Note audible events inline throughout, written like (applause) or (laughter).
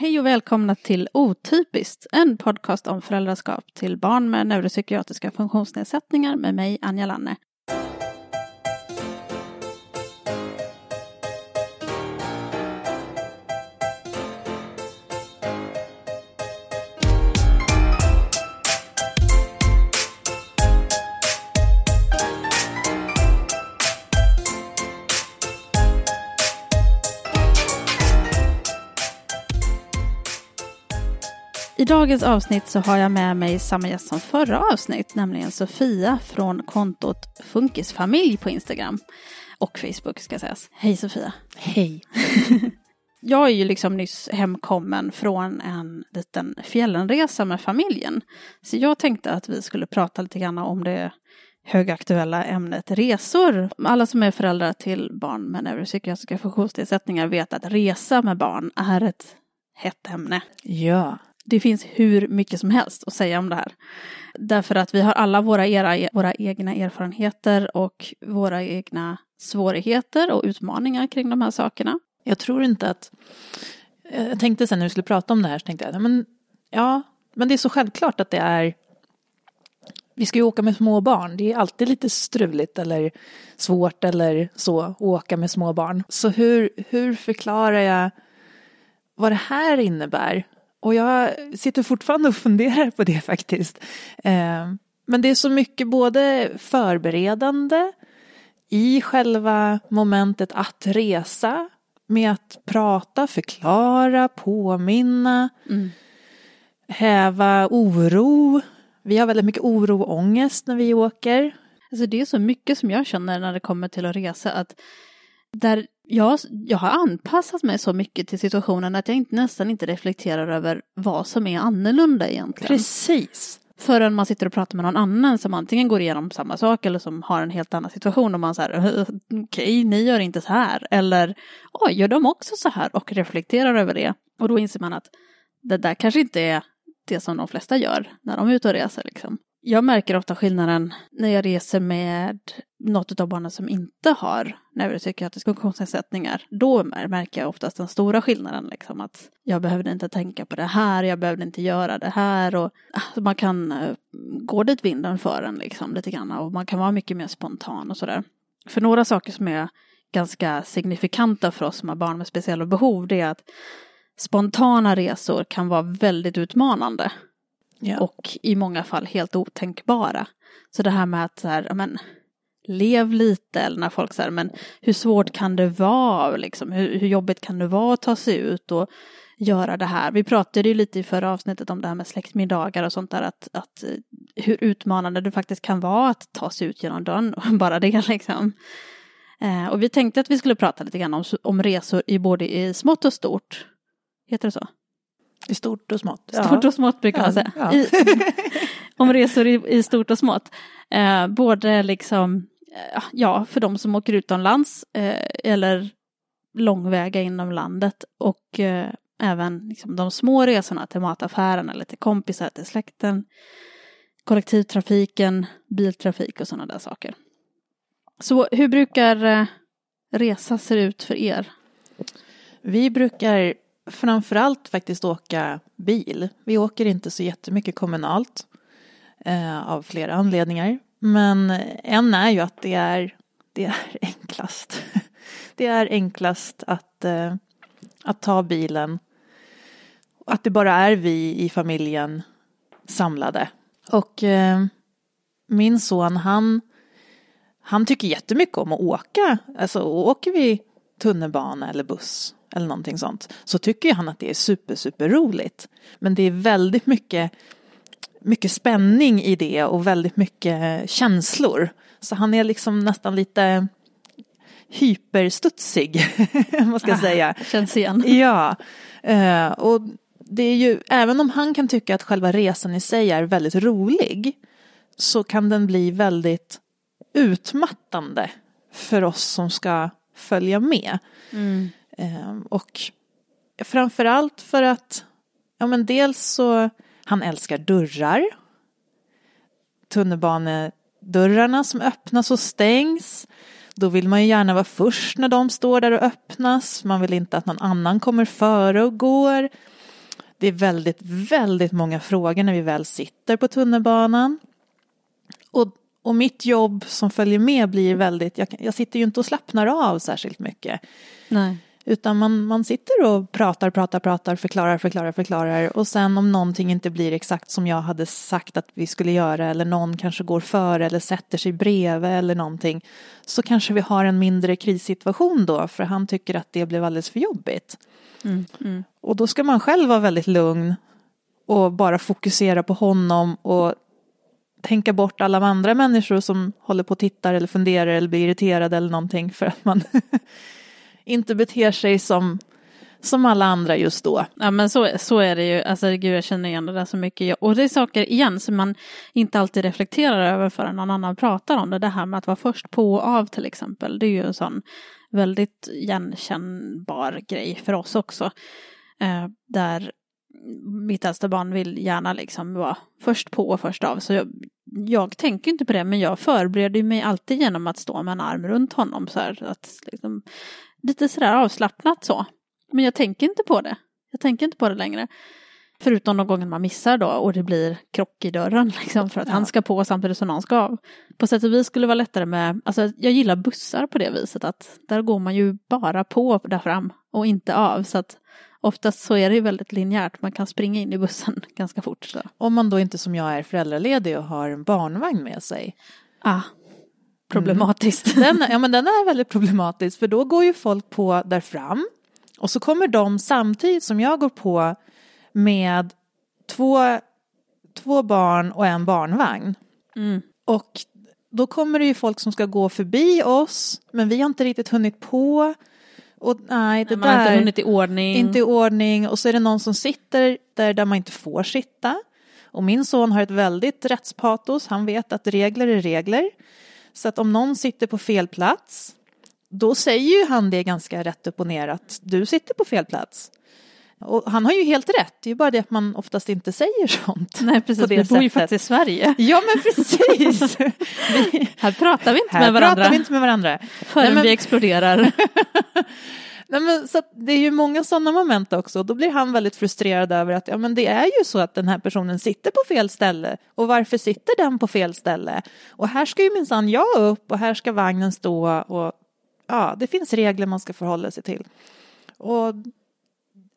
Hej och välkomna till Otypiskt, en podcast om föräldraskap till barn med neuropsykiatriska funktionsnedsättningar med mig, Anja Lanne. Dagens avsnitt så har jag med mig samma gäst som förra avsnitt, nämligen Sofia från kontot Funkisfamilj på Instagram och Facebook ska sägas. Hej Sofia! Hej! (laughs) jag är ju liksom nyss hemkommen från en liten fjällenresa med familjen. Så jag tänkte att vi skulle prata lite grann om det högaktuella ämnet resor. Alla som är föräldrar till barn med neuropsykiatriska funktionsnedsättningar vet att resa med barn är ett hett ämne. Ja. Det finns hur mycket som helst att säga om det här. Därför att vi har alla våra, era, våra egna erfarenheter och våra egna svårigheter och utmaningar kring de här sakerna. Jag tror inte att... Jag tänkte sen när vi skulle prata om det här så tänkte jag, men ja, men det är så självklart att det är... Vi ska ju åka med små barn. Det är alltid lite struligt eller svårt eller så att åka med små barn. Så hur, hur förklarar jag vad det här innebär? Och jag sitter fortfarande och funderar på det faktiskt. Men det är så mycket både förberedande i själva momentet att resa med att prata, förklara, påminna, mm. häva oro. Vi har väldigt mycket oro och ångest när vi åker. Alltså det är så mycket som jag känner när det kommer till att resa att där jag, jag har anpassat mig så mycket till situationen att jag inte, nästan inte reflekterar över vad som är annorlunda egentligen. Precis. Förrän man sitter och pratar med någon annan som antingen går igenom samma sak eller som har en helt annan situation och man säger okej, okay, ni gör inte så här eller oj, gör de också så här och reflekterar över det. Och då inser man att det där kanske inte är det som de flesta gör när de är ute och reser liksom. Jag märker ofta skillnaden när jag reser med något av barnen som inte har neuropsykiatriska funktionsnedsättningar. Då märker jag oftast den stora skillnaden, liksom att jag behövde inte tänka på det här, jag behövde inte göra det här och alltså man kan uh, gå dit vinden för en liksom lite grann och man kan vara mycket mer spontan och sådär. För några saker som är ganska signifikanta för oss som har barn med speciella behov, det är att spontana resor kan vara väldigt utmanande. Ja. Och i många fall helt otänkbara. Så det här med att så här, men, lev lite eller när folk säger men hur svårt kan det vara liksom, hur, hur jobbigt kan det vara att ta sig ut och göra det här. Vi pratade ju lite i förra avsnittet om det här med släktmiddagar och sånt där att, att eh, hur utmanande det faktiskt kan vara att ta sig ut genom dörren (laughs) bara det liksom. Eh, och vi tänkte att vi skulle prata lite grann om, om resor i både i smått och stort. Heter det så? I stort och smått. Stort och smått brukar man säga. Ja. I, (laughs) om resor i, i, stort och smått. Eh, både liksom, eh, ja, för de som åker utomlands eh, eller långväga inom landet och eh, även liksom, de små resorna till mataffären eller till kompisar, till släkten, kollektivtrafiken, biltrafik och sådana där saker. Så hur brukar eh, resa se ut för er? Vi brukar framförallt faktiskt åka bil. Vi åker inte så jättemycket kommunalt eh, av flera anledningar. Men en är ju att det är, det är (laughs) enklast. Det är enklast att, eh, att ta bilen. Att det bara är vi i familjen samlade. Och eh, min son han, han tycker jättemycket om att åka. Alltså åker vi tunnelbana eller buss eller någonting sånt så tycker han att det är super, super roligt. Men det är väldigt mycket, mycket spänning i det och väldigt mycket känslor. Så han är liksom nästan lite hyperstudsig, (laughs) man ska ah, säga. Känns igen. Ja, uh, och det är ju, även om han kan tycka att själva resan i sig är väldigt rolig så kan den bli väldigt utmattande för oss som ska följa med. Mm. Ehm, och framförallt för att, ja men dels så, han älskar dörrar. Tunnelbanedörrarna som öppnas och stängs. Då vill man ju gärna vara först när de står där och öppnas. Man vill inte att någon annan kommer före och går. Det är väldigt, väldigt många frågor när vi väl sitter på tunnelbanan. Och, och mitt jobb som följer med blir väldigt, jag, jag sitter ju inte och slappnar av särskilt mycket. Nej. Utan man, man sitter och pratar, pratar, pratar, förklarar, förklarar, förklarar. Och sen om någonting inte blir exakt som jag hade sagt att vi skulle göra eller någon kanske går före eller sätter sig bredvid eller någonting. Så kanske vi har en mindre krissituation då för han tycker att det blev alldeles för jobbigt. Mm, mm. Och då ska man själv vara väldigt lugn och bara fokusera på honom och tänka bort alla andra människor som håller på och tittar eller funderar eller blir irriterade eller någonting för att man (laughs) inte beter sig som, som alla andra just då. Ja men så, så är det ju, alltså gud jag känner igen det där så mycket. Och det är saker igen som man inte alltid reflekterar över förrän någon annan pratar om det. Det här med att vara först på och av till exempel. Det är ju en sån väldigt igenkännbar grej för oss också. Eh, där mitt äldsta barn vill gärna liksom vara först på och först av. Så jag, jag tänker inte på det men jag förbereder mig alltid genom att stå med en arm runt honom så här. Att liksom, lite sådär avslappnat så. Men jag tänker inte på det. Jag tänker inte på det längre. Förutom de gånger man missar då och det blir krock i dörren (laughs) liksom för att ja. han ska på samtidigt som någon ska av. På sätt och vis skulle det vara lättare med, alltså jag gillar bussar på det viset att där går man ju bara på där fram och inte av så att oftast så är det ju väldigt linjärt, man kan springa in i bussen (laughs) ganska fort. Så. Om man då inte som jag är föräldraledig och har en barnvagn med sig. Ah, problematiskt. Mm. Den, ja men den är väldigt problematisk för då går ju folk på där fram och så kommer de samtidigt som jag går på med två, två barn och en barnvagn. Mm. Och då kommer det ju folk som ska gå förbi oss men vi har inte riktigt hunnit på. Och nej, det nej, man har inte hunnit i ordning. Inte i ordning och så är det någon som sitter där, där man inte får sitta. Och min son har ett väldigt rättspatos, han vet att regler är regler. Så att om någon sitter på fel plats, då säger ju han det ganska rätt upp och ner att du sitter på fel plats. Och han har ju helt rätt, det är ju bara det att man oftast inte säger sånt. (laughs) Nej precis, vi bor ju faktiskt i Sverige. Ja men precis. vi, (laughs) här pratar vi inte här med varandra. pratar vi inte med varandra. Förrän Nej, men... vi exploderar. (laughs) Nej, men, så det är ju många sådana moment också. Då blir han väldigt frustrerad över att ja, men det är ju så att den här personen sitter på fel ställe. Och varför sitter den på fel ställe? Och här ska ju minsann jag upp och här ska vagnen stå. Och ja, det finns regler man ska förhålla sig till. Och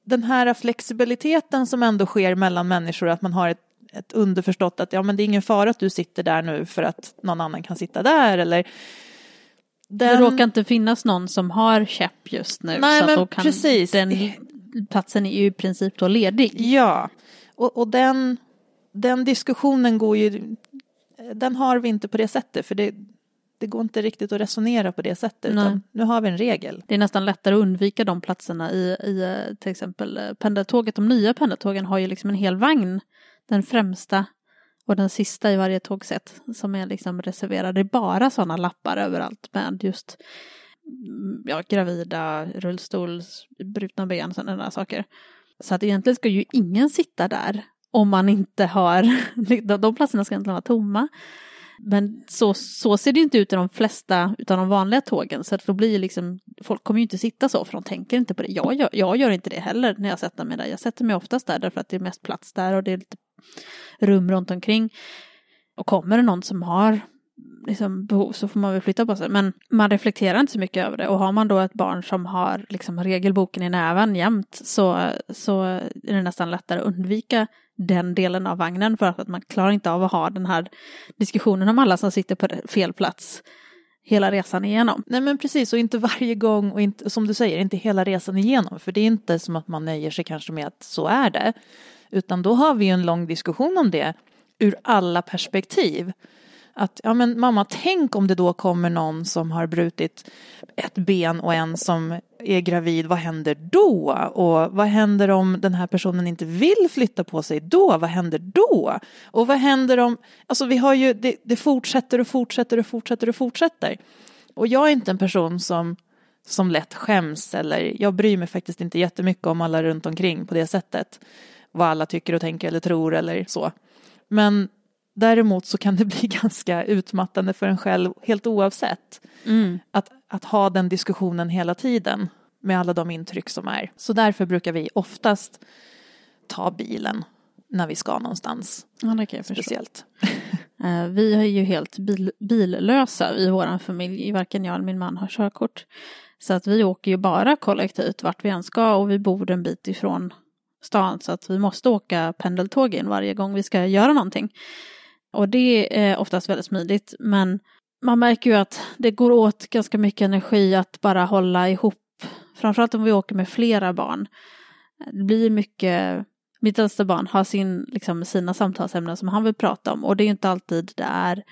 den här flexibiliteten som ändå sker mellan människor, att man har ett, ett underförstått att ja, men det är ingen fara att du sitter där nu för att någon annan kan sitta där. Eller den... Det råkar inte finnas någon som har käpp just nu. Nej, så men då kan precis. Den platsen är ju i princip då ledig. Ja, och, och den, den diskussionen går ju, den har vi inte på det sättet. För det, det går inte riktigt att resonera på det sättet. Utan nu har vi en regel. Det är nästan lättare att undvika de platserna i, i till exempel pendeltåget. De nya pendeltågen har ju liksom en hel vagn. Den främsta och den sista i varje tågsätt som är liksom reserverad. Det är bara sådana lappar överallt med just mm, ja, gravida, rullstols, brutna ben, sådana där saker. Så att egentligen ska ju ingen sitta där om man inte har, (laughs) de platserna ska egentligen vara tomma. Men så, så ser det inte ut i de flesta av de vanliga tågen. Så att då blir liksom, folk kommer ju inte sitta så för de tänker inte på det. Jag gör, jag gör inte det heller när jag sätter mig där. Jag sätter mig oftast där därför att det är mest plats där och det är lite rum runt omkring. Och kommer det någon som har liksom, behov så får man väl flytta på sig. Men man reflekterar inte så mycket över det. Och har man då ett barn som har liksom, regelboken i näven jämt så, så är det nästan lättare att undvika den delen av vagnen för att man klarar inte av att ha den här diskussionen om alla som sitter på fel plats hela resan igenom. Nej men precis och inte varje gång och inte, som du säger inte hela resan igenom för det är inte som att man nöjer sig kanske med att så är det utan då har vi ju en lång diskussion om det ur alla perspektiv. Att, ja men mamma, tänk om det då kommer någon som har brutit ett ben och en som är gravid, vad händer då? Och vad händer om den här personen inte vill flytta på sig då? Vad händer då? Och vad händer om, alltså vi har ju, det, det fortsätter och fortsätter och fortsätter och fortsätter. Och jag är inte en person som som lätt skäms eller jag bryr mig faktiskt inte jättemycket om alla runt omkring på det sättet vad alla tycker och tänker eller tror eller så. Men däremot så kan det (laughs) bli ganska utmattande för en själv helt oavsett. Mm. Att, att ha den diskussionen hela tiden med alla de intryck som är. Så därför brukar vi oftast ta bilen när vi ska någonstans. Ja, det kan jag. Speciellt. (laughs) Eh, Vi är ju helt bil, billösa i vår familj. Varken jag eller min man har körkort. Så att vi åker ju bara kollektivt vart vi än ska och vi bor en bit ifrån stan så att vi måste åka pendeltåg in varje gång vi ska göra någonting. Och det är oftast väldigt smidigt men man märker ju att det går åt ganska mycket energi att bara hålla ihop. Framförallt om vi åker med flera barn. Det blir mycket mitt äldsta barn har sin, liksom, sina samtalsämnen som han vill prata om och det är inte alltid det är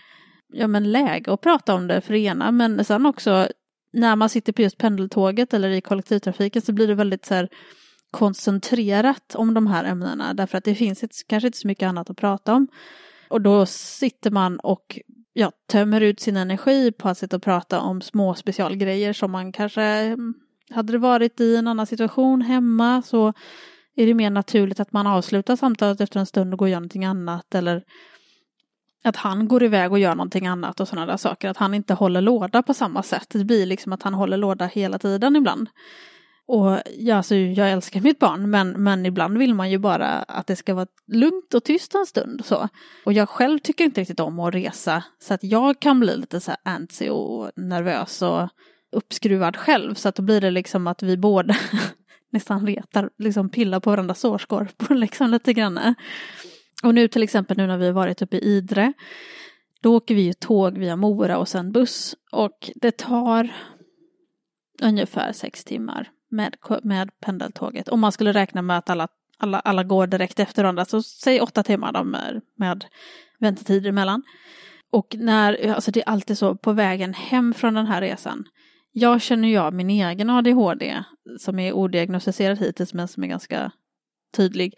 ja, men läge att prata om det för det ena men sen också när man sitter på just pendeltåget eller i kollektivtrafiken så blir det väldigt så här, koncentrerat om de här ämnena därför att det finns ett, kanske inte så mycket annat att prata om. Och då sitter man och ja, tömmer ut sin energi på att sitta och prata om små specialgrejer som man kanske mm, hade det varit i en annan situation hemma så är det mer naturligt att man avslutar samtalet efter en stund och går och gör någonting annat eller att han går iväg och gör någonting annat och sådana där saker. Att han inte håller låda på samma sätt. Det blir liksom att han håller låda hela tiden ibland. Och ja, alltså, jag älskar mitt barn men, men ibland vill man ju bara att det ska vara lugnt och tyst en stund. Så. Och jag själv tycker inte riktigt om att resa så att jag kan bli lite så här antsy och nervös och uppskruvad själv. Så att då blir det liksom att vi båda (laughs) nästan retar, liksom pillar på varandras sårskorpor (laughs) liksom lite grann. Och nu till exempel nu när vi har varit uppe i Idre, då åker vi ju tåg via Mora och sen buss och det tar ungefär sex timmar med, med pendeltåget. Om man skulle räkna med att alla, alla, alla går direkt efter varandra, så säg åtta timmar de är med väntetider emellan. Och när, alltså det är alltid så på vägen hem från den här resan, jag känner ju av min egen ADHD som är odiagnostiserad hittills men som är ganska tydlig.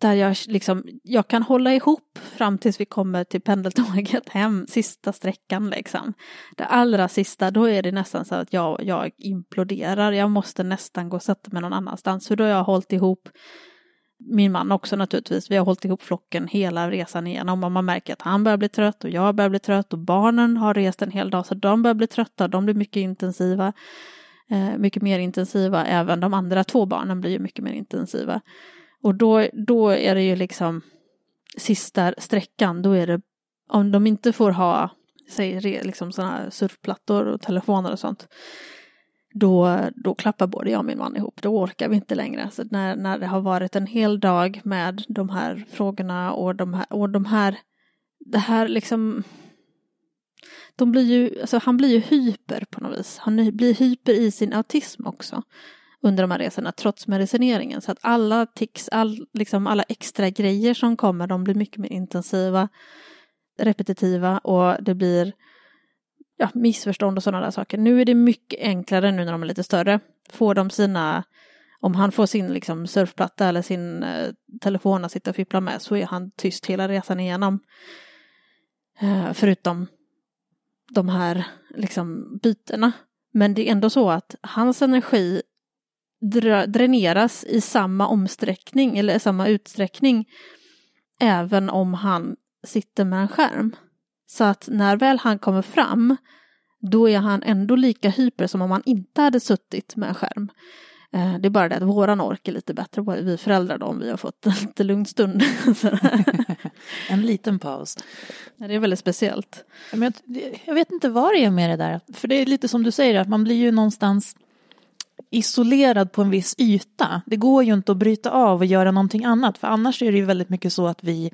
Där jag liksom, jag kan hålla ihop fram tills vi kommer till pendeltåget hem, sista sträckan liksom. Det allra sista, då är det nästan så att jag, jag imploderar, jag måste nästan gå och sätta mig någon annanstans. För då har jag hållit ihop min man också naturligtvis. Vi har hållit ihop flocken hela resan igenom och man märker att han börjar bli trött och jag börjar bli trött och barnen har rest en hel dag så de börjar bli trötta. De blir mycket intensiva, eh, mycket mer intensiva. Även de andra två barnen blir ju mycket mer intensiva. Och då, då är det ju liksom sista sträckan, då är det om de inte får ha säg, liksom sådana här surfplattor och telefoner och sånt då, då klappar både jag och min man ihop. Då orkar vi inte längre. Så när, när det har varit en hel dag med de här frågorna och de här, och de här det här liksom de blir ju, alltså han blir ju hyper på något vis. Han blir hyper i sin autism också under de här resorna trots medicineringen. Så att alla tics, all, liksom alla extra grejer som kommer, de blir mycket mer intensiva, repetitiva och det blir ja, missförstånd och sådana där saker. Nu är det mycket enklare nu när de är lite större. Får de sina, om han får sin liksom, surfplatta eller sin eh, telefon att sitta och fippla med så är han tyst hela resan igenom. Eh, förutom de här liksom, bytena. Men det är ändå så att hans energi dräneras i samma omsträckning eller samma utsträckning även om han sitter med en skärm. Så att när väl han kommer fram då är han ändå lika hyper som om han inte hade suttit med en skärm. Eh, det är bara det att våran ork är lite bättre, vi föräldrar då, om vi har fått en (laughs) lite lugn stund. (laughs) (laughs) en liten paus. Det är väldigt speciellt. Men jag, jag, vet inte vad det är med det där, för det är lite som du säger, att man blir ju någonstans isolerad på en viss yta. Det går ju inte att bryta av och göra någonting annat, för annars är det ju väldigt mycket så att vi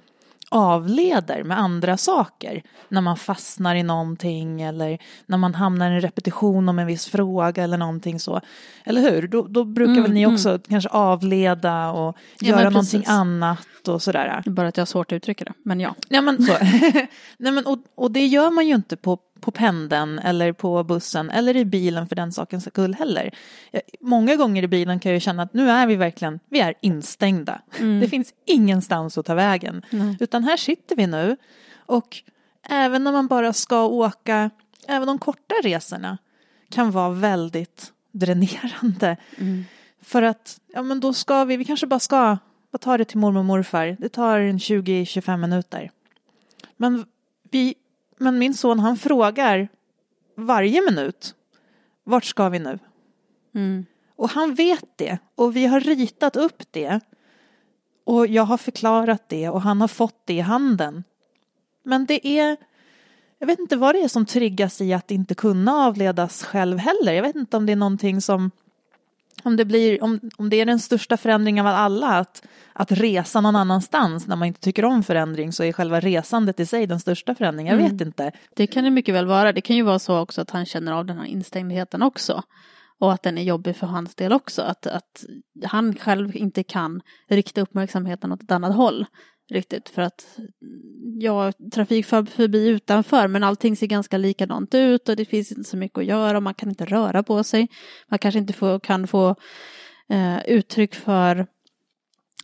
avleder med andra saker. När man fastnar i någonting eller när man hamnar i en repetition om en viss fråga eller någonting så. Eller hur? Då, då brukar mm, väl ni mm. också mm. kanske avleda och ja, göra någonting annat och sådär. Bara att jag har svårt att uttrycka det, men ja. Ja men så. (laughs) Nej, men, och, och det gör man ju inte på på pendeln eller på bussen eller i bilen för den sakens skull heller. Många gånger i bilen kan jag känna att nu är vi verkligen, vi är instängda. Mm. Det finns ingenstans att ta vägen. Mm. Utan här sitter vi nu och även när man bara ska åka, även de korta resorna kan vara väldigt dränerande. Mm. För att, ja men då ska vi, vi kanske bara ska, vad tar det till mormor och morfar? Det tar en 20-25 minuter. Men vi men min son han frågar varje minut, vart ska vi nu? Mm. Och han vet det och vi har ritat upp det. Och jag har förklarat det och han har fått det i handen. Men det är, jag vet inte vad det är som triggas i att inte kunna avledas själv heller. Jag vet inte om det är någonting som, om det blir, om, om det är den största förändringen av alla, att, att resa någon annanstans när man inte tycker om förändring så är själva resandet i sig den största förändringen. Jag Mm. vet inte. Det kan det mycket väl vara. Det kan ju vara så också att han känner av den här instängdheten också. Och att den är jobbig för hans del också. Att, att han själv inte kan rikta uppmärksamheten åt ett annat håll. Riktigt för att ja, trafik för förbi utanför men allting ser ganska likadant ut och det finns inte så mycket att göra och man kan inte röra på sig. Man kanske inte får, kan få eh, uttryck för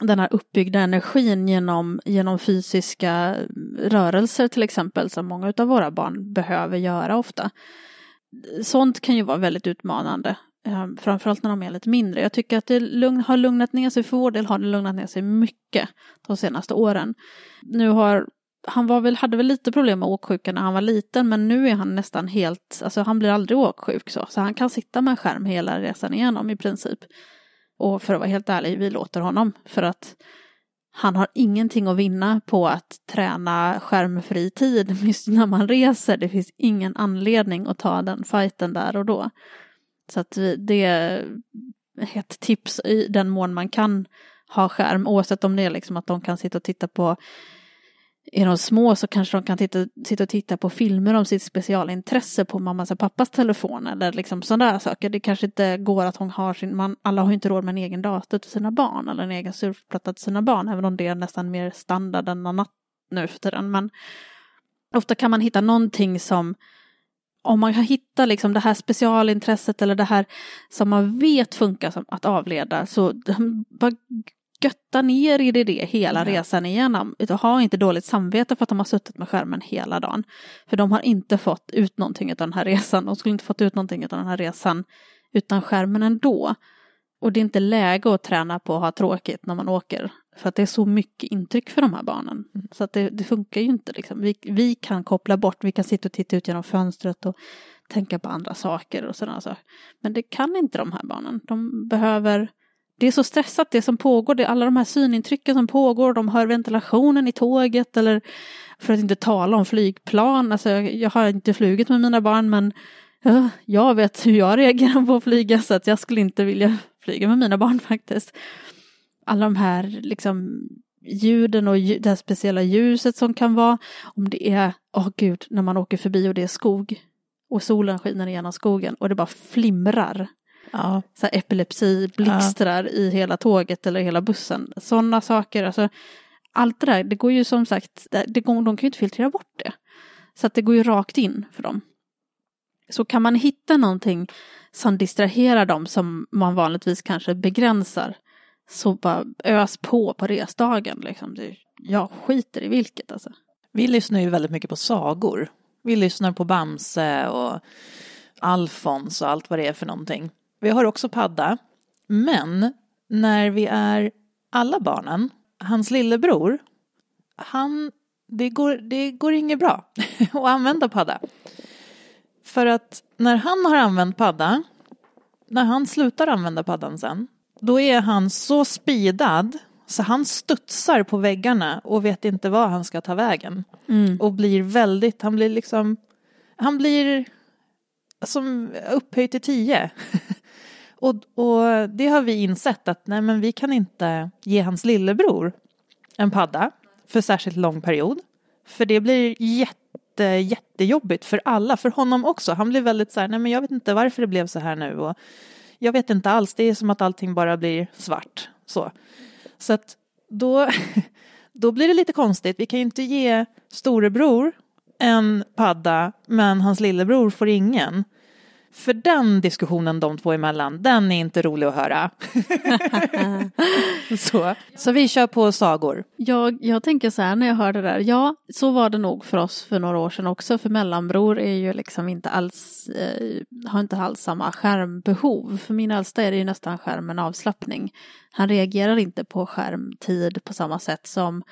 den här uppbyggda energin genom, genom fysiska rörelser till exempel som många av våra barn behöver göra ofta. Sånt kan ju vara väldigt utmanande, Ehm, framförallt när de är lite mindre. Jag tycker att det lugn, har lugnat ner sig, för vår del har det lugnat ner sig mycket de senaste åren. Nu har han var väl, hade väl lite problem med åksjuka när han var liten men nu är han nästan helt, alltså han blir aldrig åksjuk så, så han kan sitta med en skärm hela resan igenom i princip. Och för att vara helt ärlig, vi låter honom för att han har ingenting att vinna på att träna skärmfri tid (laughs) just när man reser. Det finns ingen anledning att ta den fighten där och då. Så att det är ett tips i den mån man kan ha skärm, oavsett om det är liksom att de kan sitta och titta på är de små så kanske de kan titta, sitta och titta på filmer om sitt specialintresse på mammas och pappas telefon eller liksom sådana där saker. Det kanske inte går att hon har sin, man, alla har ju inte råd med en egen dator till sina barn eller en egen surfplatta till sina barn, även om det är nästan mer standard än annat nu för tiden. Men ofta kan man hitta någonting som om man kan hitta liksom det här specialintresset eller det här som man vet funkar som att avleda så bara götta ner i det, hela Ja. resan igenom. Ha inte dåligt samvete för att de har suttit med skärmen hela dagen. För de har inte fått ut någonting av den här resan. De skulle inte fått ut någonting av den här resan utan skärmen ändå. Och det är inte läge att träna på att ha tråkigt när man åker. För att det är så mycket intryck för de här barnen. Så att det, det funkar ju inte. Liksom. Vi, vi kan koppla bort, vi kan sitta och titta ut genom fönstret och tänka på andra saker och sådana saker. Men det kan inte de här barnen. De behöver det är så stressat det som pågår, det är alla de här synintrycken som pågår, de hör ventilationen i tåget eller för att inte tala om flygplan, alltså jag, jag har inte flugit med mina barn men ja, jag vet hur jag reagerar på att flyga så att jag skulle inte vilja flyga med mina barn (laughs) faktiskt. Alla de här liksom ljuden och det här speciella ljuset som kan vara, om det är, åh gud, när man åker förbi och det är skog och solen skiner igenom skogen och det bara flimrar Ja, så här epilepsi blixtrar i hela tåget eller hela bussen. Sådana saker, alltså allt det där, det går ju som sagt, det går, de kan ju inte filtrera bort det. Så att det går ju rakt in för dem. Så kan man hitta någonting som distraherar dem som man vanligtvis kanske begränsar så bara ös på på resdagen liksom. Jag skiter i vilket alltså. vi lyssnar ju väldigt mycket på sagor. Vi lyssnar på Bamse och Alfons och allt vad det är för någonting. Vi har också padda. Men när vi är alla barnen, hans lillebror, han, det går, det går inget bra (laughs) att använda padda. För att när han har använt padda, när han slutar använda paddan sen, då är han så speedad så han studsar på väggarna och vet inte var han ska ta vägen. Och blir väldigt, han blir liksom, han blir som upphöjt till tio. (laughs) och, och det har vi insett att nej men vi kan inte ge hans lillebror en padda för särskilt lång period. För det blir jätte, jättejobbigt för alla, för honom också. Han blir väldigt så här, nej men jag vet inte varför det blev så här nu och jag vet inte alls, det är som att allting bara blir svart. Så, så att då, (laughs) då blir det lite konstigt. Vi kan ju inte ge storebror en padda men hans lillebror får ingen. För den diskussionen de två emellan, den är inte rolig att höra. (laughs) så. så vi kör på sagor. Jag, jag tänker så här när jag hör det där, ja så var det nog för oss för några år sedan också, för mellanbror är ju liksom inte alls, eh, har inte alls samma skärmbehov. För min äldsta är det ju nästan skärmen avslappning. Han reagerar inte på skärmtid på samma sätt som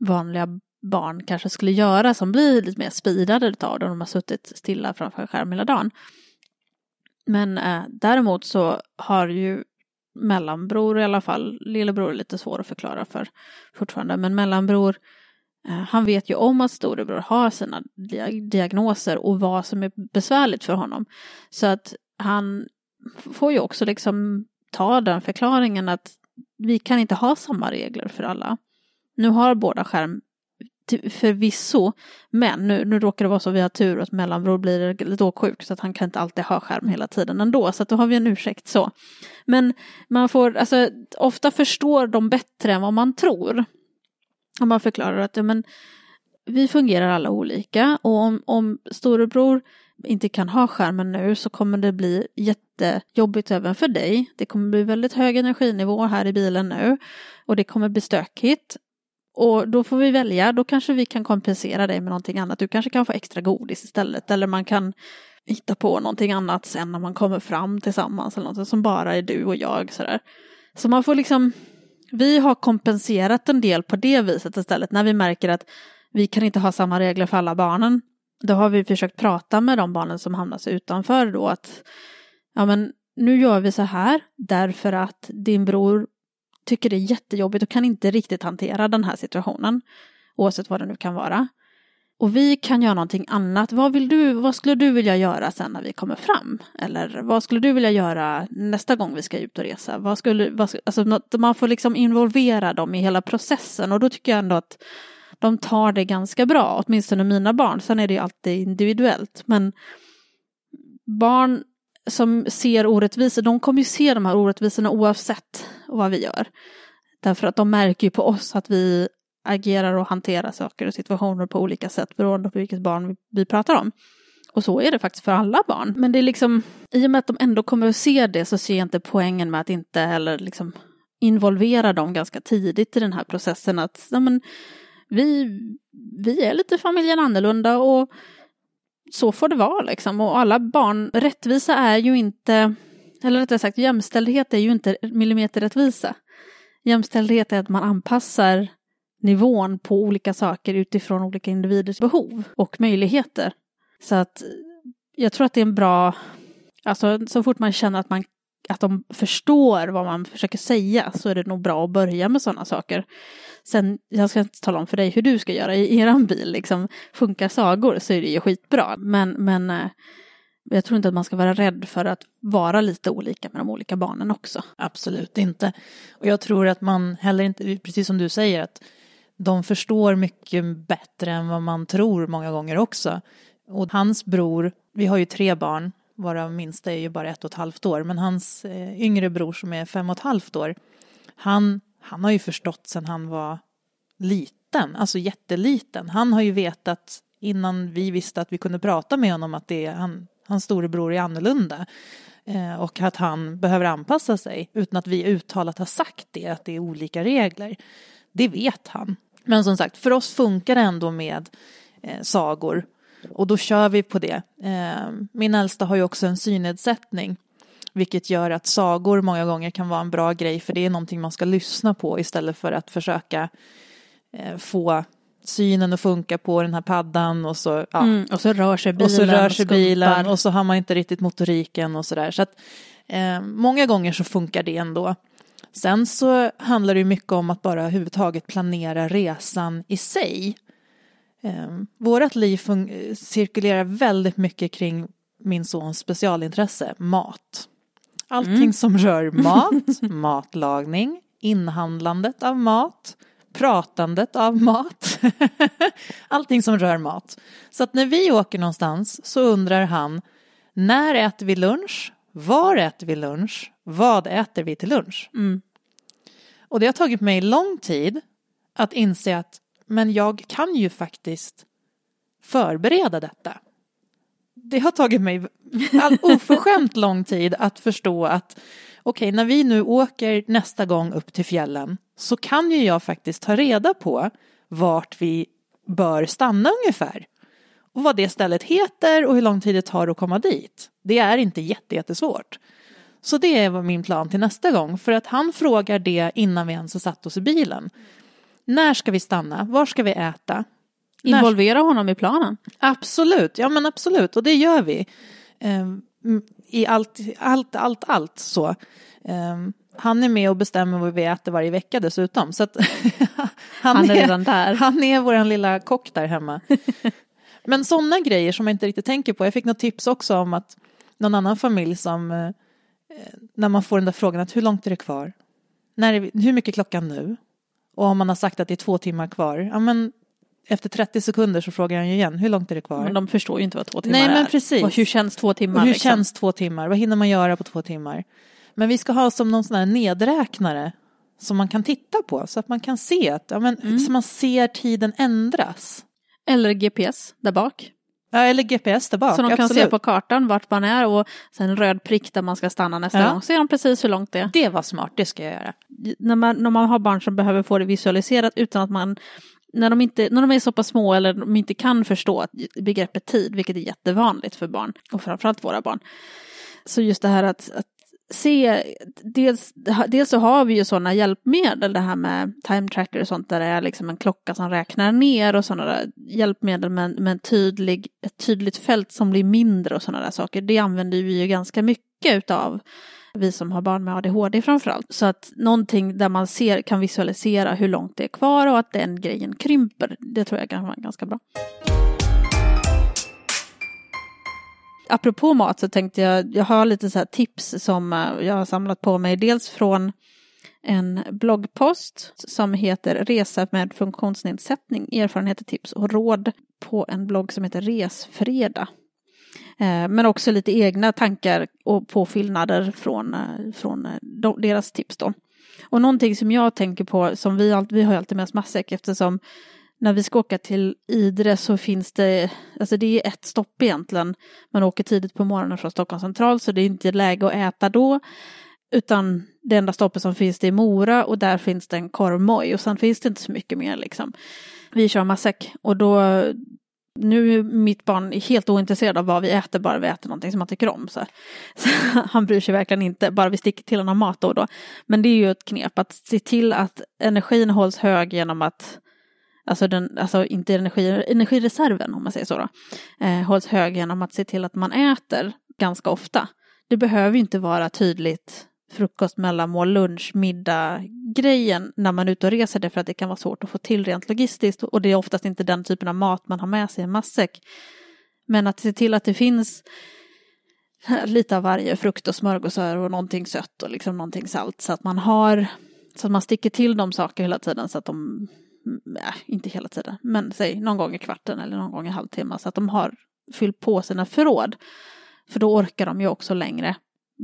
vanliga barn kanske skulle göra som blir lite mer speedade utav det, de har suttit stilla framför en skärm hela dagen. Men eh, däremot så har ju mellanbror i alla fall, lillebror är lite svår att förklara för fortfarande, men mellanbror eh, han vet ju om att storebror har sina diagnoser och vad som är besvärligt för honom. Så att han får ju också liksom ta den förklaringen att vi kan inte ha samma regler för alla. Nu har båda skärm förvisso, men nu, nu råkar det vara så vi har tur att mellanbror blir lite åksjuk så att han kan inte alltid ha skärm hela tiden ändå, så att då har vi en ursäkt så. Men man får, alltså ofta förstår de bättre än vad man tror. Om man förklarar att ja, men, vi fungerar alla olika och om, om storebror inte kan ha skärmen nu så kommer det bli jättejobbigt även för dig. Det kommer bli väldigt hög energinivå här i bilen nu och det kommer bli stökigt. Och då får vi välja, då kanske vi kan kompensera dig med någonting annat. Du kanske kan få extra godis istället eller man kan hitta på någonting annat sen när man kommer fram tillsammans eller något som bara är du och jag sådär. Så man får liksom, vi har kompenserat en del på det viset istället när vi märker att vi kan inte ha samma regler för alla barnen. Då har vi försökt prata med de barnen som hamnas utanför då att ja men nu gör vi så här därför att din bror tycker det är jättejobbigt och kan inte riktigt hantera den här situationen. Oavsett vad det nu kan vara. Och vi kan göra någonting annat. Vad, vill du, vad skulle du vilja göra sen när vi kommer fram? Eller vad skulle du vilja göra nästa gång vi ska ut och resa? Vad skulle, vad, alltså, man får liksom involvera dem i hela processen och då tycker jag ändå att de tar det ganska bra, åtminstone mina barn. Sen är det ju alltid individuellt. Men barn som ser orättvisor, de kommer ju se de här orättvisorna oavsett och vad vi gör. Därför att de märker ju på oss att vi agerar och hanterar saker och situationer på olika sätt beroende på vilket barn vi pratar om. Och så är det faktiskt för alla barn. Men det är liksom, i och med att de ändå kommer att se det så ser jag inte poängen med att inte heller liksom involvera dem ganska tidigt i den här processen. Att ja, men, vi, vi är lite familjen annorlunda och så får det vara liksom. Och alla barn, rättvisa är ju inte, eller rättare sagt jämställdhet är ju inte millimeterrättvisa. Jämställdhet är att man anpassar nivån på olika saker utifrån olika individers behov och möjligheter. Så att jag tror att det är en bra, alltså så fort man känner att man att de förstår vad man försöker säga så är det nog bra att börja med sådana saker. Sen, jag ska inte tala om för dig hur du ska göra i eran bil, liksom funkar sagor så är det ju skitbra. Men, men eh, jag tror inte att man ska vara rädd för att vara lite olika med de olika barnen också. Absolut inte. Och jag tror att man heller inte, precis som du säger, att de förstår mycket bättre än vad man tror många gånger också. Och hans bror, vi har ju tre barn, varav minsta är ju bara ett och ett halvt år, men hans eh, yngre bror som är fem och ett halvt år, han, han har ju förstått sen han var liten, alltså jätteliten. Han har ju vetat innan vi visste att vi kunde prata med honom att det är, han, hans storebror är annorlunda eh, och att han behöver anpassa sig utan att vi uttalat har sagt det, att det är olika regler. Det vet han. Men som sagt, för oss funkar det ändå med eh, sagor och då kör vi på det. Eh, min äldsta har ju också en synnedsättning. Vilket gör att sagor många gånger kan vara en bra grej för det är någonting man ska lyssna på istället för att försöka eh, få synen att funka på den här paddan och så, ja. Mm, och så rör sig bilen. Och så rör sig bilen och så har man inte riktigt motoriken och sådär. Så att eh, många gånger så funkar det ändå. Sen så handlar det mycket om att bara överhuvudtaget planera resan i sig. Eh, vårat liv cirkulerar väldigt mycket kring min sons specialintresse, mat. Allting mm. som rör (laughs) mat, matlagning, inhandlandet av mat, pratandet av mat. (laughs) Allting som rör mat. Så att när vi åker någonstans så undrar han när äter vi lunch? Var äter vi lunch? Vad äter vi till lunch? Mm. Och det har tagit mig lång tid att inse att men jag kan ju faktiskt förbereda detta. Det har tagit mig all oförskämt lång tid att förstå att okej, okay, när vi nu åker nästa gång upp till fjällen så kan ju jag faktiskt ta reda på vart vi bör stanna ungefär. Och vad det stället heter och hur lång tid det tar att komma dit. Det är inte jättesvårt. Så det är min plan till nästa gång. För att han frågar det innan vi ens har satt oss i bilen. När ska vi stanna? Var ska vi äta? Involvera honom i planen. Absolut, ja men absolut och det gör vi. Um, I allt, allt, allt, allt så. Um, han är med och bestämmer vad vi äter varje vecka dessutom. Så (laughs) han, han, är redan där. Han är vår lilla kock där hemma. (laughs) Men sådana grejer som jag inte riktigt tänker på. Jag fick något tips också om att någon annan familj som eh, när man får den där frågan att hur långt är det kvar? När är vi, hur mycket är klockan nu? Och om man har sagt att det är två timmar kvar, ja men efter 30 sekunder så frågar han ju igen, hur långt är det kvar? Men de förstår ju inte vad två timmar Nej, är. men precis. Och hur känns två timmar? Och hur liksom? känns två timmar? Vad hinner man göra på två timmar? Men vi ska ha som någon sån här nedräknare som man kan titta på så att man kan se att, ja men, mm. så man ser tiden ändras. Eller GPS där bak. Ja, eller GPS där bak. Så de kan absolut. se på kartan vart man är och sen en röd prick där man ska stanna nästa ja. gång. Så ser de precis hur långt det är. Det var smart, det ska jag göra. När man, när man har barn som behöver få det visualiserat utan att man när de, inte, när de är så pass små eller de inte kan förstå begreppet tid, vilket är jättevanligt för barn och framförallt våra barn. Så just det här att, att se, dels, dels så har vi ju sådana hjälpmedel, det här med time tracker och sånt, där det är liksom en klocka som räknar ner och sådana där hjälpmedel med, med en tydlig, ett tydligt fält som blir mindre och sådana där saker. Det använder vi ju ganska mycket utav vi som har barn med ADHD framförallt. Så att någonting där man ser, kan visualisera hur långt det är kvar och att den grejen krymper, det tror jag kan vara ganska bra. apropå mat så tänkte jag, jag har lite så här tips som eh, jag har samlat på mig. Dels från en bloggpost som heter Resa med funktionsnedsättning, erfarenheter, tips och råd på en blogg som heter Resfredag. Eh, men också lite egna tankar och påfyllnader från, eh, från eh, deras tips då. Och någonting som jag tänker på, som vi, alltid, vi har alltid med oss matsäck eftersom när vi ska åka till Idre så finns det, alltså det är ett stopp egentligen. Man åker tidigt på morgonen från Stockholm central så det är inte läge att äta då. Utan det enda stoppet som finns det är Mora och där finns det en korvmoj och sen finns det inte så mycket mer liksom. Vi kör matsäck och då nu är mitt barn helt ointresserad av vad vi äter, bara vi äter någonting som han tycker om. Så. (laughs) så han bryr sig verkligen inte, bara vi sticker till honom mat då och då. Men det är ju ett knep att se till att energin hålls hög genom att alltså, den, alltså inte energi, energireserven om man säger så då, eh, hålls hög genom att se till att man äter ganska ofta. Det behöver inte vara tydligt frukost, mellanmål, lunch, middag grejen när man är ute och reser därför att det kan vara svårt att få till rent logistiskt och det är oftast inte den typen av mat man har med sig i en matsäck. Men att se till att det finns lite av varje frukt och smörgåsar och någonting sött och liksom någonting salt så att man har så att man sticker till de saker hela tiden så att de nej inte hela tiden, men säg någon gång i kvarten eller någon gång i halvtimme så att de har fyllt på sina förråd. För då orkar de ju också längre.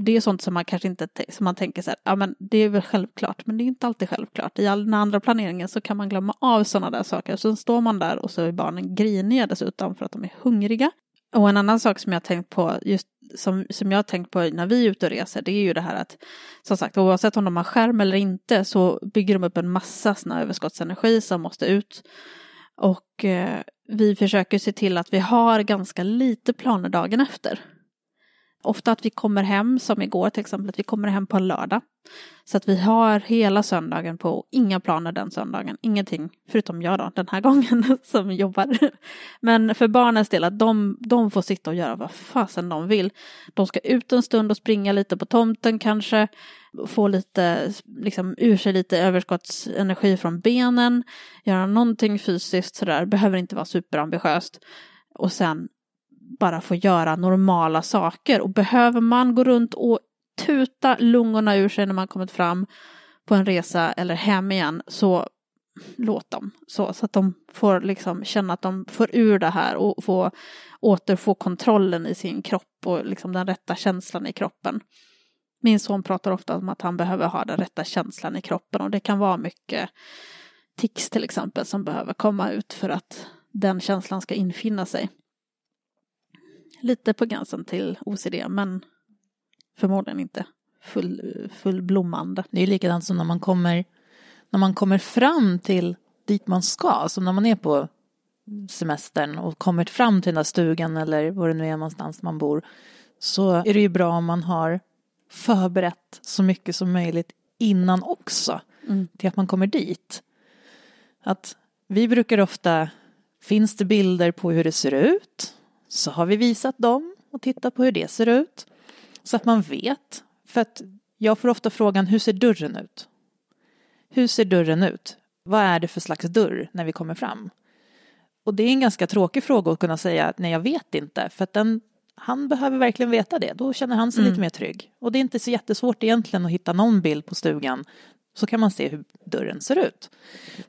Det är sånt som man kanske inte som man tänker så här, ja men det är väl självklart, men det är inte alltid självklart. I all den andra planeringen så kan man glömma av sådana där saker. Sen står man där och så är barnen griniga dessutom för att de är hungriga. Och en annan sak som jag tänkt på, just som, som jag har tänkt på när vi är ute och reser, det är ju det här att som sagt oavsett om de har skärm eller inte så bygger de upp en massa sån överskottsenergi som måste ut. Och eh, vi försöker se till att vi har ganska lite planer dagen efter. Ofta att vi kommer hem, som igår till exempel, att vi kommer hem på en lördag. Så att vi har hela söndagen på, inga planer den söndagen, ingenting, förutom jag då, den här (laughs) gången som jobbar. Men för barnens del, att de, de får sitta och göra vad fasen de vill. De ska ut en stund och springa lite på tomten kanske, få lite, liksom ur sig lite överskottsenergi från benen, göra någonting fysiskt sådär, behöver inte vara superambitiöst. Och sen bara få göra normala saker och behöver man gå runt och tuta lungorna ur sig när man kommit fram på en resa eller hem igen så låt dem så, så att de får liksom känna att de får ur det här och få återfå kontrollen i sin kropp och liksom den rätta känslan i kroppen. Min son pratar ofta om att han behöver ha den rätta känslan i kroppen och det kan vara mycket tics till exempel som behöver komma ut för att den känslan ska infinna sig. Lite på gränsen till OCD men förmodligen inte full, fullblommande. Det är likadant som när man kommer när man kommer fram till dit man ska, som när man är på semestern och kommer fram till den där stugan eller var det nu är någonstans man bor, så är det ju bra om man har förberett så mycket som möjligt innan också, mm. till att man kommer dit. Att vi brukar ofta, finns det bilder på hur det ser ut, så har vi visat dem och tittat på hur det ser ut. Så att man vet. För att jag får ofta frågan, hur ser dörren ut? Hur ser dörren ut? Vad är det för slags dörr när vi kommer fram? Och det är en ganska tråkig fråga att kunna säga, nej jag vet inte, för att den, han behöver verkligen veta det, då känner han sig Mm. lite mer trygg. Och det är inte så jättesvårt egentligen att hitta någon bild på stugan, så kan man se hur dörren ser ut,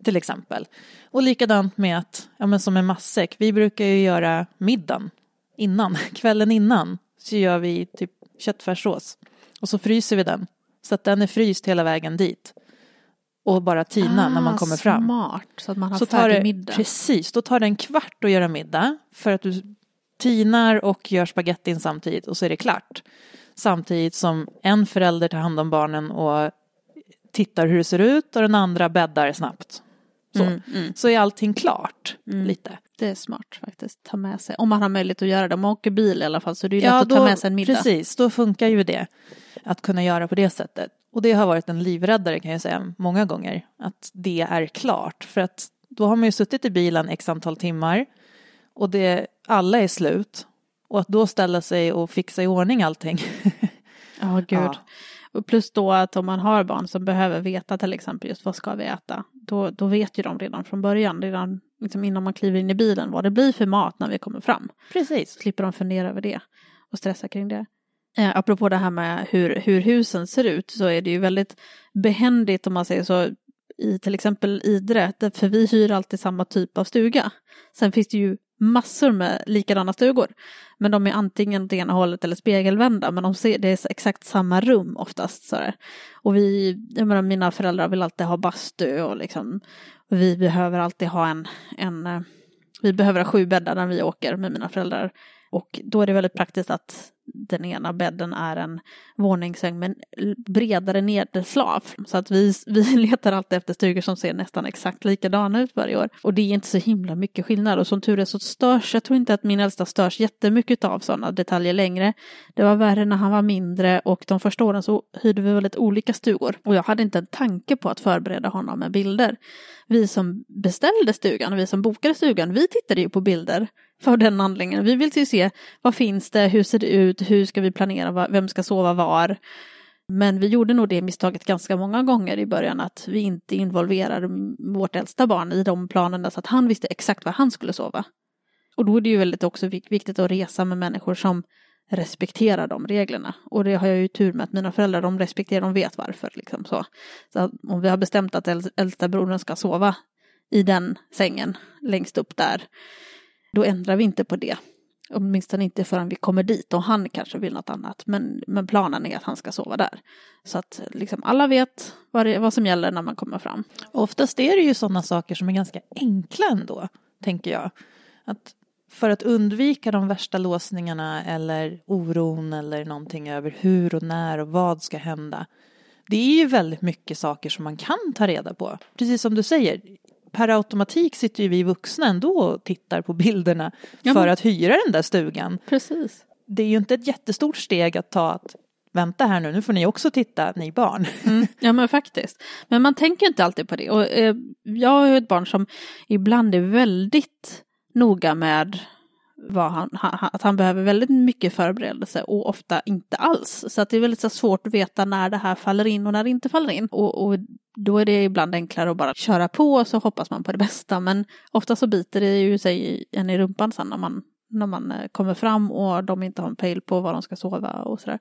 till exempel. Och likadant med att, ja men som en matsäck, vi brukar ju göra middagen innan, (laughs) kvällen innan, så gör vi typ köttfärssås. Och så fryser vi den, så att den är fryst hela vägen dit. Och bara tina när man Ah, kommer fram. Smart, så att man har Så tar färdig det, middag. precis, då tar det en kvart att göra middag för att du tinar och gör spagettin samtidigt och så är det klart. Samtidigt som en förälder tar hand om barnen och tittar hur det ser ut och den andra bäddar snabbt. Så, Mm, mm. så är allting klart Mm. lite. Det är smart faktiskt, ta med sig. Om man har möjlighet att göra det. Om man åker bil i alla fall så det är ju lätt att ta med sig en middag. Precis, då funkar ju det att kunna göra på det sättet. Och det har varit en livräddare kan jag säga många gånger. Att det är klart. För att då har man ju suttit i bilen x antal timmar och det, alla är slut. Och att då ställa sig och fixa i ordning allting. (laughs) Ja, gud. Ja. Och plus då att om man har barn som behöver veta till exempel just vad ska vi äta. Då, då vet ju de redan från början, redan liksom innan man kliver in i bilen, vad det blir för mat när vi kommer fram. Precis. Så slipper de fundera över det och stressa kring det. Eh, apropå det här med hur, hur husen ser ut så är det ju väldigt behändigt om man säger så i till exempel Idre, för vi hyr alltid samma typ av stuga. Sen finns det ju massor med likadana stugor. Men de är antingen åt ena hållet eller spegelvända, men de ser, det är exakt samma rum oftast. Så där. Och vi, jag menar, mina föräldrar vill alltid ha bastu och liksom, och vi behöver alltid ha en, en eh, vi behöver ha sju bäddar när vi åker med mina föräldrar. Och då är det väldigt praktiskt att den ena bädden är en våningssäng med en bredare nederslav. Så att vi, vi (laughs) letar alltid efter stugor som ser nästan exakt likadana ut varje år. Och det är inte så himla mycket skillnad. Och som tur är så störs, jag tror inte att min äldsta störs jättemycket av sådana detaljer längre. Det var värre när han var mindre och de första åren så hyrde vi väldigt olika stugor. Och jag hade inte en tanke på att förbereda honom med bilder. Vi som beställde stugan vi som bokade stugan, vi tittade ju på bilder för den anledningen. Vi vill ju se vad finns det, hur ser det ut, hur ska vi planera, vem ska sova var. Men vi gjorde nog det misstaget ganska många gånger i början att vi inte involverade vårt äldsta barn i de planerna så att han visste exakt var han skulle sova. Och då är det ju väldigt också viktigt att resa med människor som respekterar de reglerna. Och det har jag ju tur med att mina föräldrar, de respekterar, de vet varför. Liksom så. så om vi har bestämt att äldsta brodern ska sova i den sängen längst upp där, då ändrar vi inte på det. Åtminstone inte förrän vi kommer dit och han kanske vill något annat. Men, men planen är att han ska sova där. Så att liksom alla vet vad, det, vad som gäller när man kommer fram. Och oftast är det ju sådana saker som är ganska enkla ändå, tänker jag. Att för att undvika de värsta låsningarna eller oron eller någonting över hur och när och vad ska hända. Det är ju väldigt mycket saker som man kan ta reda på. Precis som du säger, per automatik sitter ju vi vuxna ändå och tittar på bilderna Ja, för att hyra den där stugan. Precis. Det är ju inte ett jättestort steg att ta att vänta här nu, nu får ni också titta, ni barn. Mm, ja men faktiskt. Men man tänker inte alltid på det. Och, eh, jag har ju ett barn som ibland är väldigt noga med vad han, han, att han behöver väldigt mycket förberedelse och ofta inte alls. Så att det är väldigt så svårt att veta när det här faller in och när det inte faller in. Och, och då är det ibland enklare att bara köra på och så hoppas man på det (laughs) bästa. Men ofta så biter det ju sig en i rumpan sen när man, när man eh, kommer fram och de inte har en pejl på var de ska sova och sådär.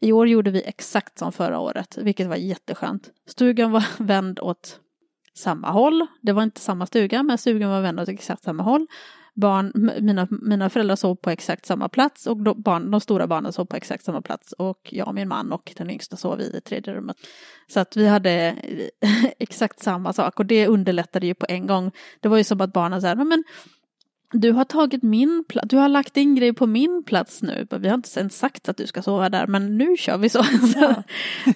I år gjorde vi exakt som förra året, vilket var jätteskönt. Stugan var (laughs) vänd åt samma håll. Det var inte samma stuga, men stugan var vänd åt exakt samma håll. Barn, mina, mina föräldrar sov på exakt samma plats och de, barn, de stora barnen sov på exakt samma plats och jag och min man och den yngsta sov i det tredje rummet. Så att vi hade eh, (laughs) exakt samma sak och det underlättade ju på en gång. Det var ju som att barnen sa, men du har tagit min plats, du har lagt din grej på min plats nu. Vi har inte ens sagt att du ska sova där, men nu kör vi (laughs) så. Ja.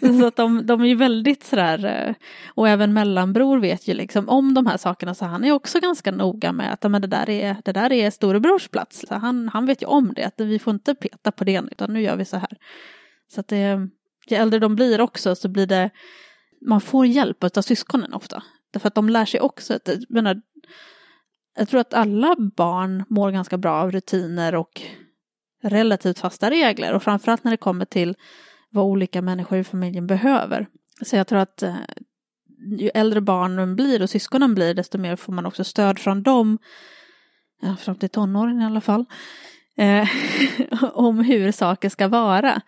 så att de, de är ju väldigt sådär, eh, och även mellanbror vet ju liksom om de här sakerna, så han är också ganska noga med att men det, där är, det där är storebrors plats. Så han, han vet ju om det, att vi får inte peta på det, utan nu gör vi så här. Så att det, ju äldre de blir också så blir det, man får hjälp av syskonen ofta. Därför att de lär sig också, att, menar, jag tror att alla barn mår ganska bra av rutiner och relativt fasta regler och framförallt när det kommer till vad olika människor i familjen behöver. Så jag tror att eh, ju äldre barnen blir och syskonen blir, desto mer får man också stöd från dem, ja, fram till tonåren i alla fall, eh, (laughs) om hur saker ska vara.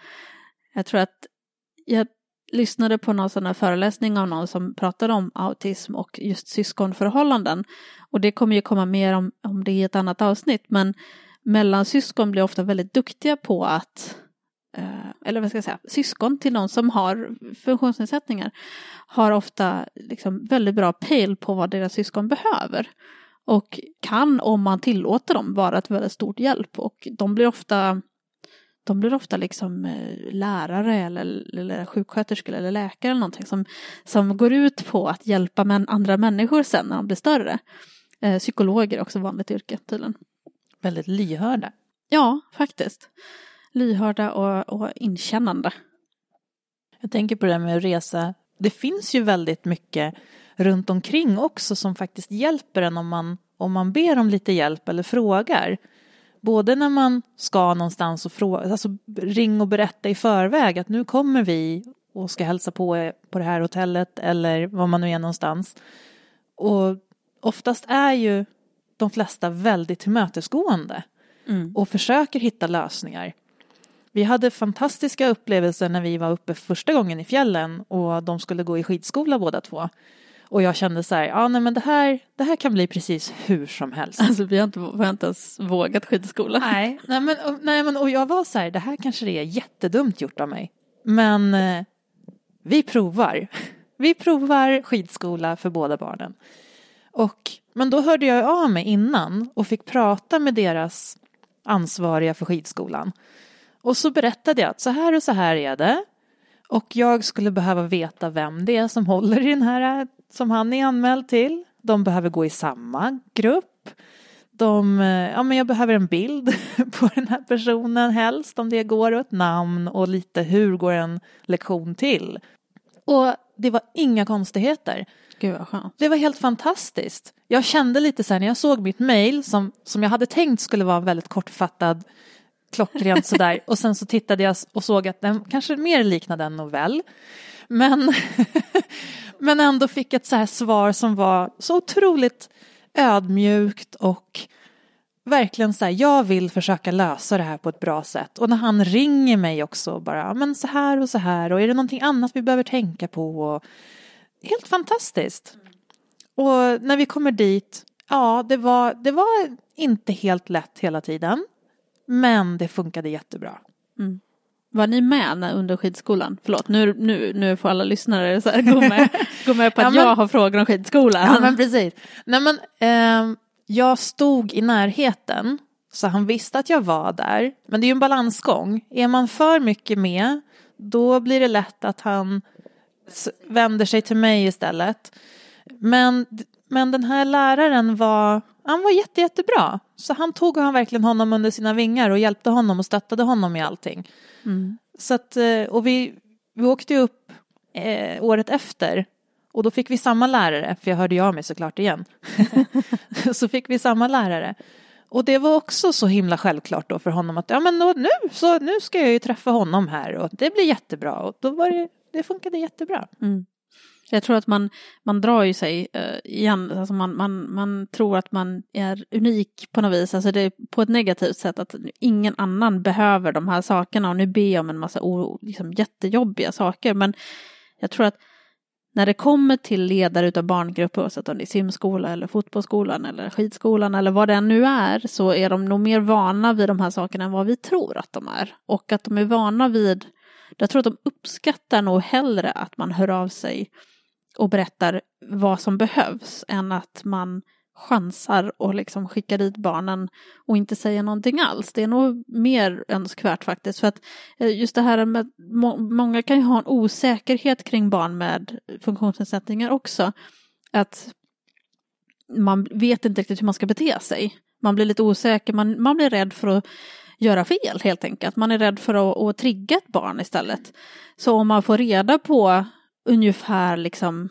Jag tror att jag lyssnade på någon sån här föreläsning av någon som pratade om autism och just syskonförhållanden. Och det kommer ju komma mer om, om det i ett annat avsnitt, men mellansyskon blir ofta väldigt duktiga på att eh, eller vad ska jag säga, syskon till någon som har funktionsnedsättningar har ofta liksom väldigt bra pejl på vad deras syskon behöver. Och kan, om man tillåter dem, vara ett väldigt stort hjälp. Och de blir ofta de blir ofta liksom eh, lärare eller, eller sjuksköterskor eller läkare eller någonting som, som går ut på att hjälpa men andra människor sen när de blir större. Eh, psykologer är också vanligt yrke tydligen. Väldigt lyhörda. Ja, faktiskt. Lyhörda och, och inkännande. Jag tänker på det här med att resa. Det finns ju väldigt mycket runt omkring också som faktiskt hjälper en om man, om man ber om lite hjälp eller frågar. Både när man ska någonstans och fråga, alltså ring och berätta i förväg att nu kommer vi och ska hälsa på på det här hotellet eller var man nu är någonstans. Och oftast är ju de flesta väldigt tillmötesgående mm. och försöker hitta lösningar. Vi hade fantastiska upplevelser när vi var uppe första gången i fjällen och de skulle gå i skidskola båda två. Och jag kände så här, ja nej men det här, det här kan bli precis hur som helst. Alltså vi har inte, vi har inte ens vågat skidskola. Nej, nej, men, och, nej men och jag var så här, det här kanske det är jättedumt gjort av mig. Men eh, vi provar. Vi provar skidskola för båda barnen. Och, men då hörde jag av mig innan och fick prata med deras ansvariga för skidskolan. Och så berättade jag att så här och så här är det. Och jag skulle behöva veta vem det är som håller i den här som han är anmäld till. De behöver gå i samma grupp. De, ja men jag behöver en bild (laughs) på den här personen helst om det går och ett namn och lite hur går en lektion till. Och det var inga konstigheter. Gud vad skönt. Det var helt fantastiskt. Jag kände lite så här när jag såg mitt mail som, som jag hade tänkt skulle vara väldigt kortfattad klockrent sådär (laughs) och sen så tittade jag och såg att den kanske mer liknade en novell. Men, (laughs) men ändå fick ett så här svar som var så otroligt ödmjukt och verkligen så här, jag vill försöka lösa det här på ett bra sätt. Och när han ringer mig också bara, men så här och så här och är det någonting annat vi behöver tänka på? Och, helt fantastiskt. Och när vi kommer dit, ja, det var, det var inte helt lätt hela tiden. Men det funkade jättebra. Mm. Var ni med under skidskolan? Förlåt, nu, nu, nu får alla lyssnare så här, gå, med, (laughs) gå med på att ja, men, jag har frågor om skidskolan. Ja, men precis. Nej, men, eh, jag stod i närheten, så han visste att jag var där. Men det är ju en balansgång. Är man för mycket med, då blir det lätt att han vänder sig till mig istället. Men, men den här läraren var, han var jätte, jättebra. Så han tog han verkligen honom under sina vingar och hjälpte honom och stöttade honom i allting. Mm. Så att, eh, och vi, vi åkte upp eh, året efter och då fick vi samma lärare, för jag hörde ju av mig såklart igen. (laughs) så fick vi samma lärare. Och det var också så himla självklart då för honom att ja men då, nu, så, nu ska jag ju träffa honom här och det blir jättebra. Och då var det, det funkade jättebra. Mm. Jag tror att man, man drar ju sig uh, igen, alltså man, man, man tror att man är unik på något vis, alltså det är på ett negativt sätt att ingen annan behöver de här sakerna. Och nu ber jag om en massa oro, liksom, jättejobbiga saker. Men jag tror att när det kommer till ledare utav barngrupper, oavsett om det är simskola eller fotbollsskolan eller skidskolan eller vad det än nu är, så är de nog mer vana vid de här sakerna än vad vi tror att de är. Och att de är vana vid, jag tror att de uppskattar nog hellre att man hör av sig och berättar vad som behövs än att man chansar och liksom skickar dit barnen och inte säger någonting alls. Det är nog mer önskvärt faktiskt. För att eh, just det här med, många kan ju ha en osäkerhet kring barn med funktionsnedsättningar också. Att man vet inte riktigt hur man ska bete sig. Man blir lite osäker, man, man blir rädd för att göra fel helt enkelt. Man är rädd för att, att trigga ett barn istället. Så om man får reda på ungefär liksom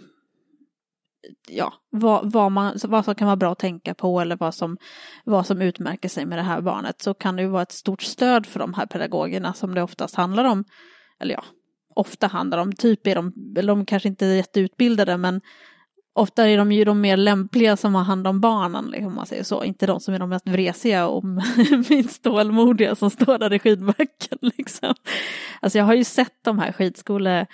ja, vad, vad, man, vad som kan vara bra att tänka på eller vad som, vad som utmärker sig med det här barnet så kan det ju vara ett stort stöd för de här pedagogerna som det oftast handlar om. Eller ja, ofta handlar om. Typ är de, eller de kanske inte är jätteutbildade men ofta är de ju de mer lämpliga som har hand om barnen, liksom, om man säger så. Inte de som är de mest vresiga och (laughs) minst tålmodiga som står där i skidbacken. Liksom. Alltså jag har ju sett de här skidskole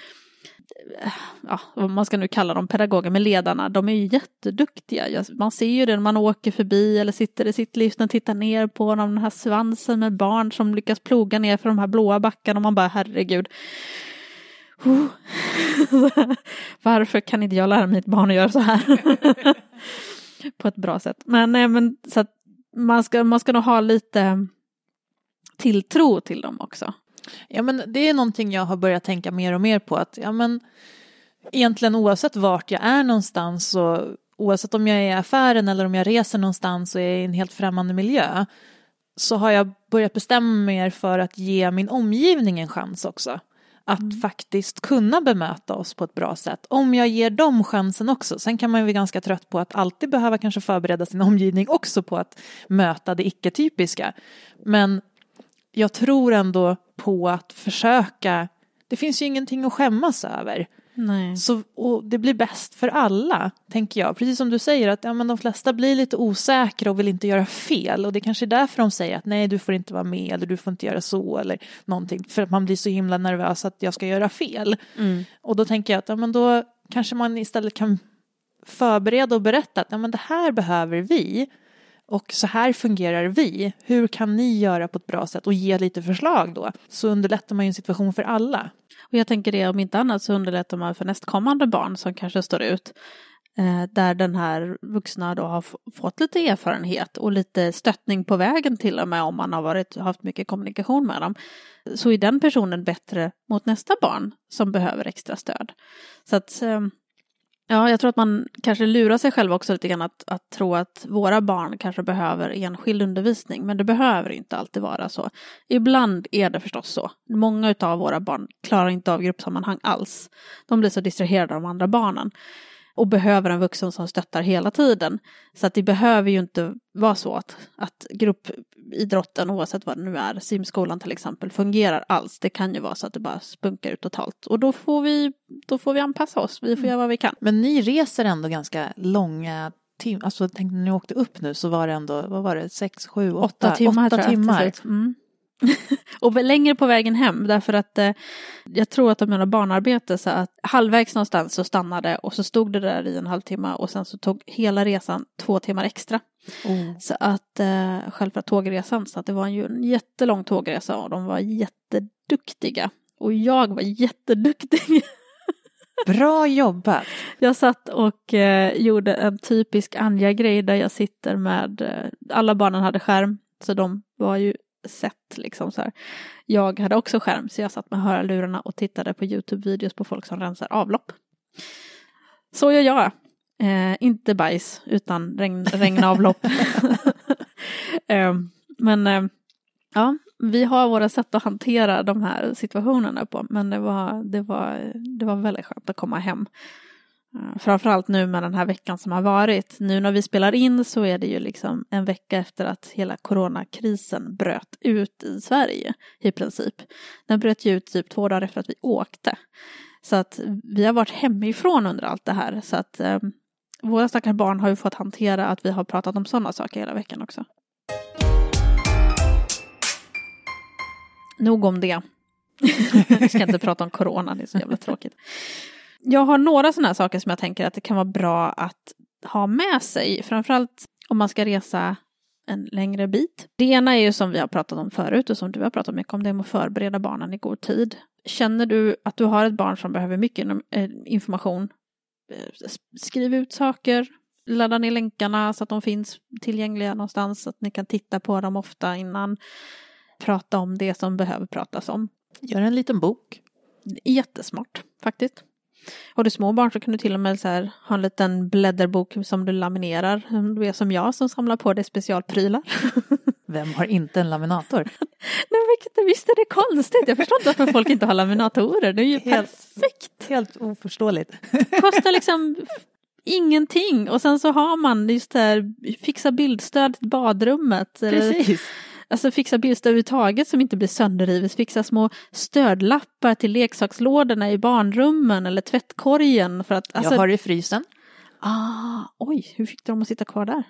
ja, vad man ska nu kalla dem, pedagoger med ledarna, de är ju jätteduktiga. Man ser ju det när man åker förbi eller sitter i sitt lift och tittar ner på dem, den här svansen med barn som lyckas ploga ner för de här blåa backarna och man bara herregud. Oh. (laughs) Varför kan inte jag lära mitt barn att göra så här? (laughs) på ett bra sätt. Men, nej, men så att man ska, man ska nog ha lite tilltro till dem också. Ja men det är någonting jag har börjat tänka mer och mer på att ja men egentligen oavsett vart jag är någonstans och oavsett om jag är i affären eller om jag reser någonstans och är i en helt främmande miljö så har jag börjat bestämma mig för att ge min omgivning en chans också. Att mm. faktiskt kunna bemöta oss på ett bra sätt. Om jag ger dem chansen också. Sen kan man ju vara ganska trött på att alltid behöva kanske förbereda sin omgivning också på att möta det icke-typiska. Men jag tror ändå på att försöka. Det finns ju ingenting att skämmas över. Nej. Så, och det blir bäst för alla, tänker jag. Precis som du säger, att ja, men de flesta blir lite osäkra och vill inte göra fel. Och det kanske är därför de säger att nej, du får inte vara med eller du får inte göra så eller någonting. För att man blir så himla nervös att jag ska göra fel. Mm. Och då tänker jag att ja, men då kanske man istället kan förbereda och berätta att ja, men det här behöver vi. Och så här fungerar vi. Hur kan ni göra på ett bra sätt och ge lite förslag då? Så underlättar man ju en situation för alla. Och jag tänker det om inte annat så underlättar man för nästkommande barn som kanske står ut. Eh, där den här vuxna då har fått lite erfarenhet och lite stöttning på vägen till och med om man har varit, haft mycket kommunikation med dem. Så är den personen bättre mot nästa barn som behöver extra stöd. Så att eh, Ja, jag tror att man kanske lurar sig själv också lite grann att, att tro att våra barn kanske behöver enskild undervisning, men det behöver inte alltid vara så. Ibland är det förstås så. Många av våra barn klarar inte av gruppsammanhang alls. De blir så distraherade av de andra barnen och behöver en vuxen som stöttar hela tiden. Så att det behöver ju inte vara så att, att gruppidrotten, oavsett vad det nu är, simskolan till exempel, fungerar alls. Det kan ju vara så att det bara spunkar ut totalt. Och då får vi, då får vi anpassa oss, vi får mm. göra vad vi kan. Men ni reser ändå ganska långa timmar, alltså tänk när ni åkte upp nu så var det ändå, vad var det, sex, sju, åtta, åtta timmar. Åtta timmar. Mm. (laughs) och längre på vägen hem därför att eh, jag tror att de gjorde barnarbete så att halvvägs någonstans så stannade och så stod det där i en halvtimme och sen så tog hela resan två timmar extra. Mm. Så att eh, själva tågresan så att det var ju en jättelång tågresa och de var jätteduktiga. Och jag var jätteduktig. (laughs) Bra jobbat! Jag satt och eh, gjorde en typisk Anja-grej där jag sitter med, eh, alla barnen hade skärm så de var ju sätt. liksom så här. Jag hade också skärm så jag satt med hörlurarna och tittade på Youtube-videos på folk som rensar avlopp. Så gör jag. Eh, inte bajs utan regn, regnavlopp. (laughs) eh, men eh, ja, vi har våra sätt att hantera de här situationerna på. Men det var, det var, det var väldigt skönt att komma hem. Framförallt nu med den här veckan som har varit. Nu när vi spelar in så är det ju liksom en vecka efter att hela coronakrisen bröt ut i Sverige i princip. Den bröt ju ut typ två dagar efter att vi åkte. Så att vi har varit hemifrån under allt det här. Så att eh, våra stackars barn har ju fått hantera att vi har pratat om sådana saker hela veckan också. Nog om det. (laughs) jag ska inte prata om corona, det är så jävla tråkigt. Jag har några sådana här saker som jag tänker att det kan vara bra att ha med sig, framförallt om man ska resa en längre bit. Det ena är ju som vi har pratat om förut och som du har pratat mycket om, det är att förbereda barnen i god tid. Känner du att du har ett barn som behöver mycket eh, information, eh, skriv ut saker, ladda ner länkarna så att de finns tillgängliga någonstans, så att ni kan titta på dem ofta innan, prata om det som behöver pratas om. Gör en liten bok. Jättesmart faktiskt. Har du små barn så kan du till och med så här, ha en liten blädderbok som du laminerar. Du är som jag som samlar på dig specialprylar. (laughs) Vem har inte en laminator? (laughs) Nej, vilket, visst är det konstigt? Jag förstår inte varför folk inte har laminatorer. Det är ju helt, perfekt. Helt oförståeligt. (laughs) Kostar liksom ingenting och sen så har man just det här fixa bildstöd till badrummet. Precis. Alltså fixa bilstöd överhuvudtaget som inte blir sönderrivet, fixa små stödlappar till leksakslådorna i barnrummen eller tvättkorgen för att... Alltså, Jag har det i frysen. ah, oj, hur fick de att sitta kvar där?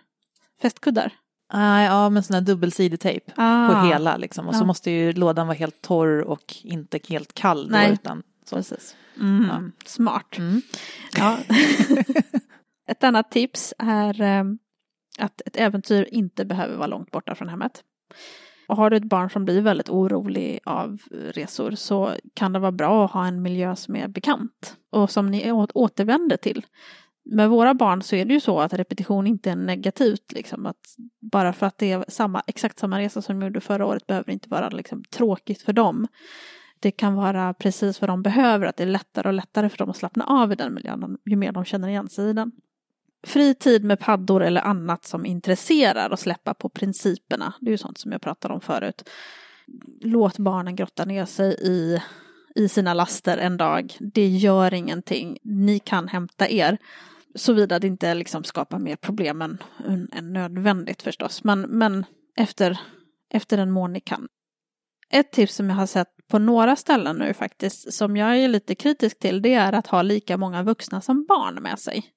Fästkuddar? Ah, ja, med sån här dubbelsidig tejp Ah, på hela liksom. Och så Ja. måste ju lådan vara helt torr och inte helt kall då, Nej. utan så. Precis. Mm, Ja. Smart. Mm. Ja. (laughs) ett annat tips är eh, att ett äventyr inte behöver vara långt borta från hemmet. Och har du ett barn som blir väldigt orolig av resor så kan det vara bra att ha en miljö som är bekant och som ni återvänder till. Med våra barn så är det ju så att repetition inte är negativt. Liksom, att bara för att det är samma, exakt samma resa som de gjorde förra året behöver det inte vara liksom, tråkigt för dem. Det kan vara precis vad de behöver, att det är lättare och lättare för dem att slappna av i den miljön ju mer de känner igen sig i den. Fri tid med paddor eller annat som intresserar och släppa på principerna. Det är ju sånt som jag pratade om förut. Låt barnen grotta ner sig i, i sina laster en dag. Det gör ingenting. Ni kan hämta er. Såvida det inte liksom skapar mer problem än, än, än nödvändigt förstås. Men, men efter, efter den mån ni kan. Ett tips som jag har sett på några ställen nu faktiskt, som jag är lite kritisk till, det är att ha lika många vuxna som barn med sig.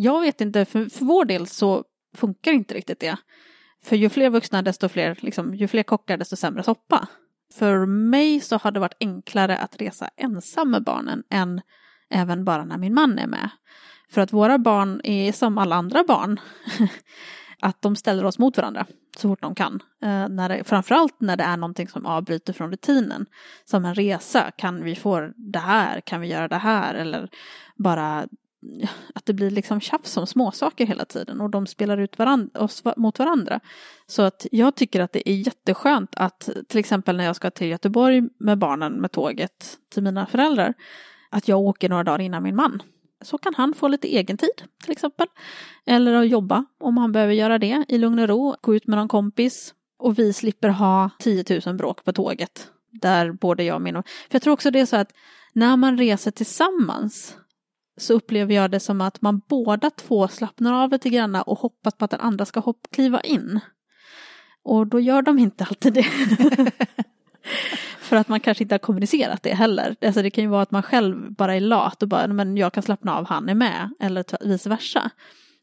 Jag vet inte, för, för vår del så funkar inte riktigt det. För ju fler vuxna, desto fler, liksom, ju fler kockar, desto sämre soppa. För mig så har det varit enklare att resa ensam med barnen än även bara när min man är med. För att våra barn är som alla andra barn. (laughs) att de ställer oss mot varandra så fort de kan. Eh, när det, framförallt när det är någonting som avbryter från rutinen. Som en resa, kan vi få det här, kan vi göra det här eller bara att det blir liksom tjafs om småsaker hela tiden och de spelar ut varandra, oss mot varandra. Så att jag tycker att det är jätteskönt att till exempel när jag ska till Göteborg med barnen med tåget till mina föräldrar att jag åker några dagar innan min man. Så kan han få lite egen tid till exempel. Eller att jobba om han behöver göra det i lugn och ro, gå ut med någon kompis. Och vi slipper ha 10 000 bråk på tåget. Där både jag och min... För jag tror också det är så att när man reser tillsammans så upplever jag det som att man båda två slappnar av lite grann och hoppas på att den andra ska hopp, kliva in. Och då gör de inte alltid det. (laughs) För att man kanske inte har kommunicerat det heller. Alltså det kan ju vara att man själv bara är lat och bara, men jag kan slappna av, han är med. Eller vice versa.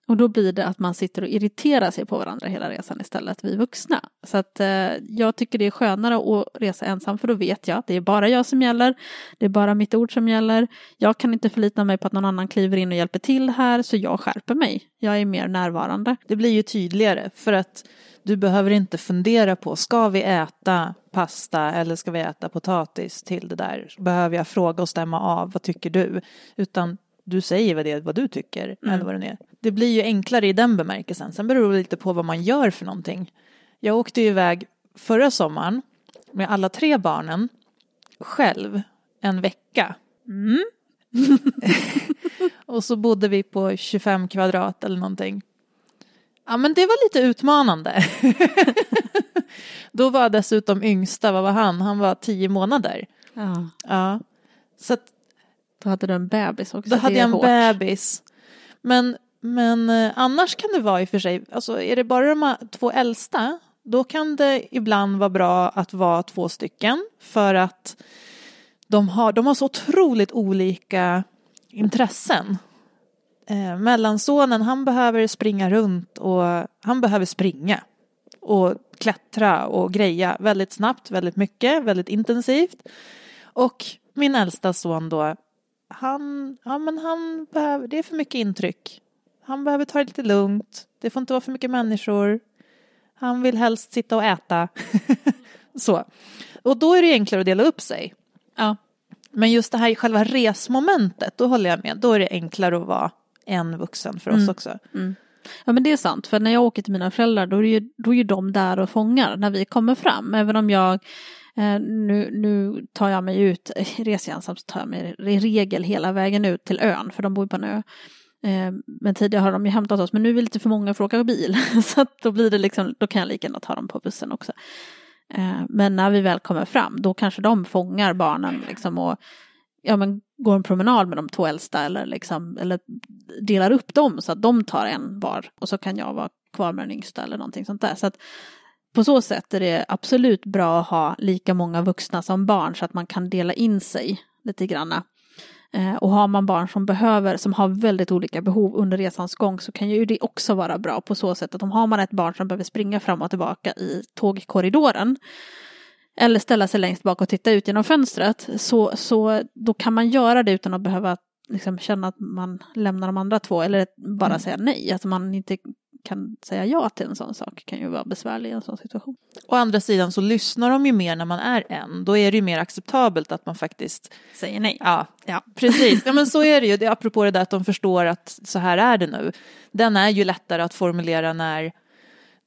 Och då blir det att man sitter och irriterar sig på varandra hela resan istället, vi vuxna. Så att eh, jag tycker det är skönare att resa ensam för då vet jag att det är bara jag som gäller. Det är bara mitt ord som gäller. Jag kan inte förlita mig på att någon annan kliver in och hjälper till här så jag skärper mig. Jag är mer närvarande. Det blir ju tydligare för att du behöver inte fundera på ska vi äta pasta eller ska vi äta potatis till det där? Behöver jag fråga och stämma av, vad tycker du? Utan du säger vad det vad du tycker Mm. eller vad det är. Det blir ju enklare i den bemärkelsen. Sen beror det lite på vad man gör för någonting. Jag åkte iväg förra sommaren med alla tre barnen själv en vecka. Mm. (laughs) Och så bodde vi på 25 kvadrat eller någonting. Ja men det var lite utmanande. (laughs) Då var dessutom yngsta, vad var han? Han var 10 månader. Ja, Ja. Så att då hade du en bebis också. då hade jag en hårt. bebis. Men, men eh, annars kan det vara i och för sig, alltså är det bara de två äldsta, då kan det ibland vara bra att vara två stycken för att de har, de har så otroligt olika intressen. Eh, mellansonen, han behöver springa runt och han behöver springa och klättra och greja väldigt snabbt, väldigt mycket, väldigt intensivt. Och min äldsta son då, han, ja men han behöver, det är för mycket intryck. Han behöver ta det lite lugnt, det får inte vara för mycket människor. Han vill helst sitta och äta. (laughs) Så. Och då är det enklare att dela upp sig. Ja. Men just det här själva resmomentet, då håller jag med. Då är det enklare att vara en vuxen för oss Mm. också. Ja men det är sant, för när jag åker till mina föräldrar då är ju, då är ju de där och fångar när vi kommer fram. Även om jag, Eh, nu, nu tar jag mig ut, (laughs) reser jag ensam så tar jag mig i regel hela vägen ut till ön, för de bor ju på en ö. Eh, men tidigare har de ju hämtat oss, men nu är vi lite för många för att åka bil. (laughs) så att då blir det liksom, då kan jag lika gärna ta dem på bussen också. Eh, men när vi väl kommer fram, då kanske de fångar barnen liksom och ja, men går en promenad med de två äldsta eller, liksom, eller delar upp dem så att de tar en var och så kan jag vara kvar med den yngsta eller någonting sånt där. Så att på så sätt är det absolut bra att ha lika många vuxna som barn så att man kan dela in sig lite granna. Eh, och har man barn som behöver, som har väldigt olika behov under resans gång så kan ju det också vara bra på så sätt att om har man ett barn som behöver springa fram och tillbaka i tågkorridoren eller ställa sig längst bak och titta ut genom fönstret så, så då kan man göra det utan att behöva liksom känna att man lämnar de andra två eller bara mm. säga nej. Att man inte kan säga ja till en sån sak kan ju vara besvärlig i en sån situation. Å andra sidan så lyssnar de ju mer när man är en. Då är det ju mer acceptabelt att man faktiskt säger nej. Ja, ja. precis. Ja, men så (laughs) är det ju. Det, apropå det där att de förstår att så här är det nu. Den är ju lättare att formulera när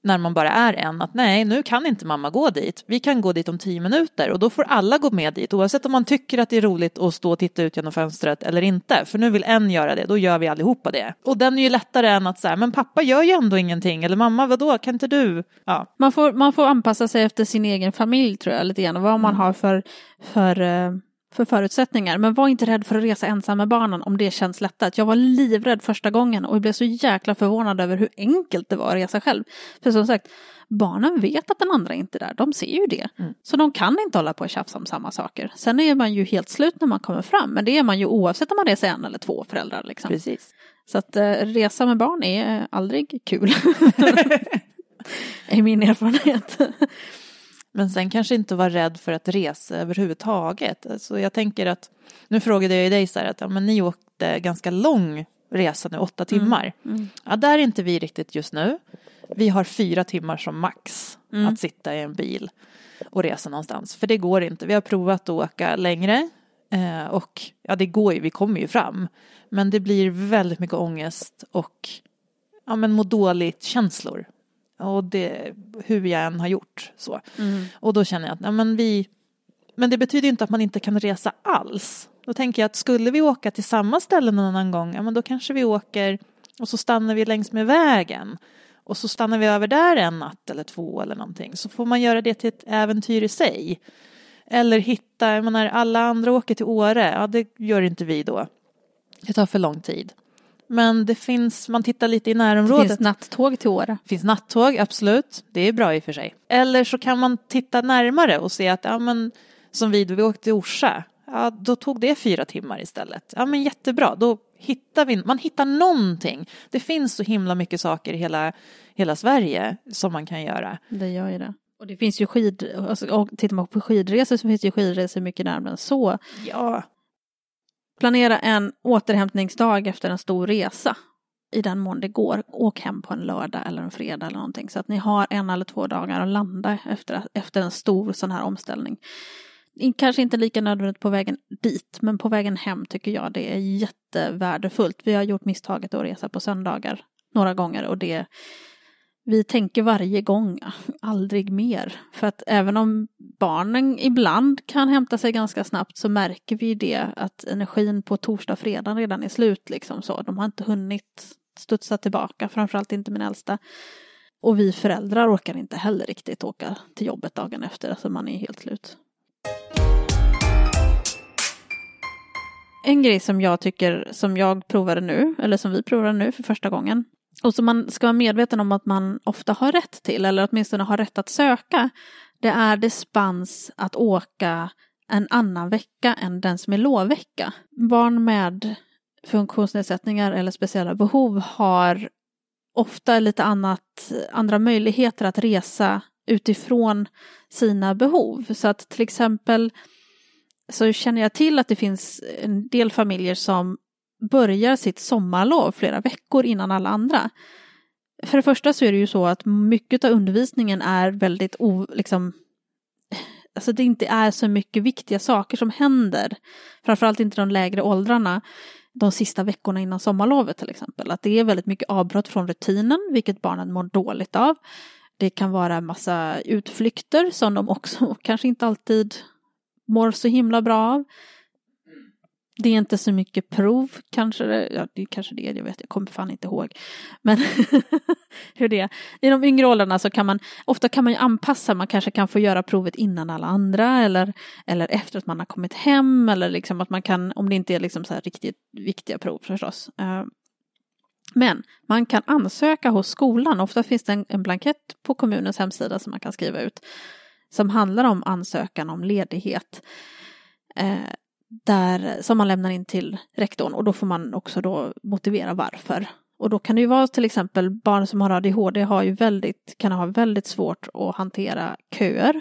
när man bara är en att nej, nu kan inte mamma gå dit. Vi kan gå dit om tio minuter och då får alla gå med dit oavsett om man tycker att det är roligt att stå och titta ut genom fönstret eller inte. För nu vill en göra det, då gör vi allihopa det. Och den är ju lättare än att säga, men pappa gör ju ändå ingenting eller mamma, vadå, kan inte du? Ja. Man, får, man får anpassa sig efter sin egen familj tror jag lite grann, vad man mm. har för, för uh för förutsättningar. Men var inte rädd för att resa ensam med barnen om det känns lättat. Jag var livrädd första gången och jag blev så jäkla förvånad över hur enkelt det var att resa själv. För som sagt, barnen vet att den andra inte är där, de ser ju det. Mm. Så de kan inte hålla på och tjafsa om samma saker. Sen är man ju helt slut när man kommer fram, men det är man ju oavsett om man reser en eller två föräldrar. Liksom. Precis. Så att uh, resa med barn är aldrig kul. (laughs) (laughs) I min erfarenhet. Men sen kanske inte vara rädd för att resa överhuvudtaget. Alltså jag tänker att, nu frågade jag ju dig så här att ja, men ni åkte ganska lång resa nu, åtta mm. timmar. Mm. Mm. Ja, där är inte vi riktigt just nu. Vi har fyra timmar som max mm. att sitta i en bil och resa någonstans. För det går inte. Vi har provat att åka längre eh, och ja, det går ju, vi kommer ju fram. Men det blir väldigt mycket ångest och ja, men må dåligt känslor och det, hur jag än har gjort så. Mm. Och då känner jag att, ja, men vi, men det betyder inte att man inte kan resa alls. Då tänker jag att skulle vi åka till samma ställe någon annan gång, ja men då kanske vi åker och så stannar vi längs med vägen. Och så stannar vi över där en natt eller två eller någonting. Så får man göra det till ett äventyr i sig. Eller hitta, jag menar alla andra åker till Åre, ja det gör inte vi då. Det tar för lång tid. Men det finns, man tittar lite i närområdet. Det finns nattåg till Åre. Det finns nattåg, absolut. Det är bra i och för sig. Eller så kan man titta närmare och se att, ja men som vi, vi åkte till Orsa. Ja, då tog det fyra timmar istället. Ja men jättebra, då hittar vi, man hittar någonting. Det finns så himla mycket saker i hela, hela Sverige som man kan göra. Det gör ju det. Och det finns ju skid, alltså, och tittar man på skidresor så finns det ju skidresor mycket närmare än så. Ja. Planera en återhämtningsdag efter en stor resa. I den mån det går. Åk hem på en lördag eller en fredag eller någonting. Så att ni har en eller två dagar att landa efter, efter en stor sån här omställning. Kanske inte lika nödvändigt på vägen dit, men på vägen hem tycker jag det är jättevärdefullt. Vi har gjort misstaget att resa på söndagar några gånger och det vi tänker varje gång, aldrig mer. För att även om barnen ibland kan hämta sig ganska snabbt så märker vi det att energin på torsdag och fredag redan är slut. Liksom så. De har inte hunnit studsa tillbaka, framförallt inte min äldsta. Och vi föräldrar orkar inte heller riktigt åka till jobbet dagen efter, alltså man är helt slut. En grej som jag tycker, som jag provade nu, eller som vi provade nu för första gången, och som man ska vara medveten om att man ofta har rätt till, eller åtminstone har rätt att söka, det är dispens att åka en annan vecka än den som är lovvecka. Barn med funktionsnedsättningar eller speciella behov har ofta lite annat, andra möjligheter att resa utifrån sina behov. Så att till exempel så känner jag till att det finns en del familjer som börjar sitt sommarlov flera veckor innan alla andra. För det första så är det ju så att mycket av undervisningen är väldigt o, liksom, alltså det inte är så mycket viktiga saker som händer. Framförallt inte de lägre åldrarna de sista veckorna innan sommarlovet till exempel. Att det är väldigt mycket avbrott från rutinen, vilket barnen mår dåligt av. Det kan vara en massa utflykter som de också (laughs) kanske inte alltid mår så himla bra av. Det är inte så mycket prov kanske, ja det är kanske det, jag vet, jag kommer fan inte ihåg. Men (laughs) hur det är. I de yngre åldrarna så kan man, ofta kan man ju anpassa, man kanske kan få göra provet innan alla andra eller, eller efter att man har kommit hem eller liksom att man kan, om det inte är liksom så här riktigt viktiga prov förstås. Eh, men man kan ansöka hos skolan. Ofta finns det en, en blankett på kommunens hemsida som man kan skriva ut. Som handlar om ansökan om ledighet. Eh, där, som man lämnar in till rektorn och då får man också då motivera varför. Och då kan det ju vara till exempel barn som har ADHD har ju väldigt, kan ha väldigt svårt att hantera köer.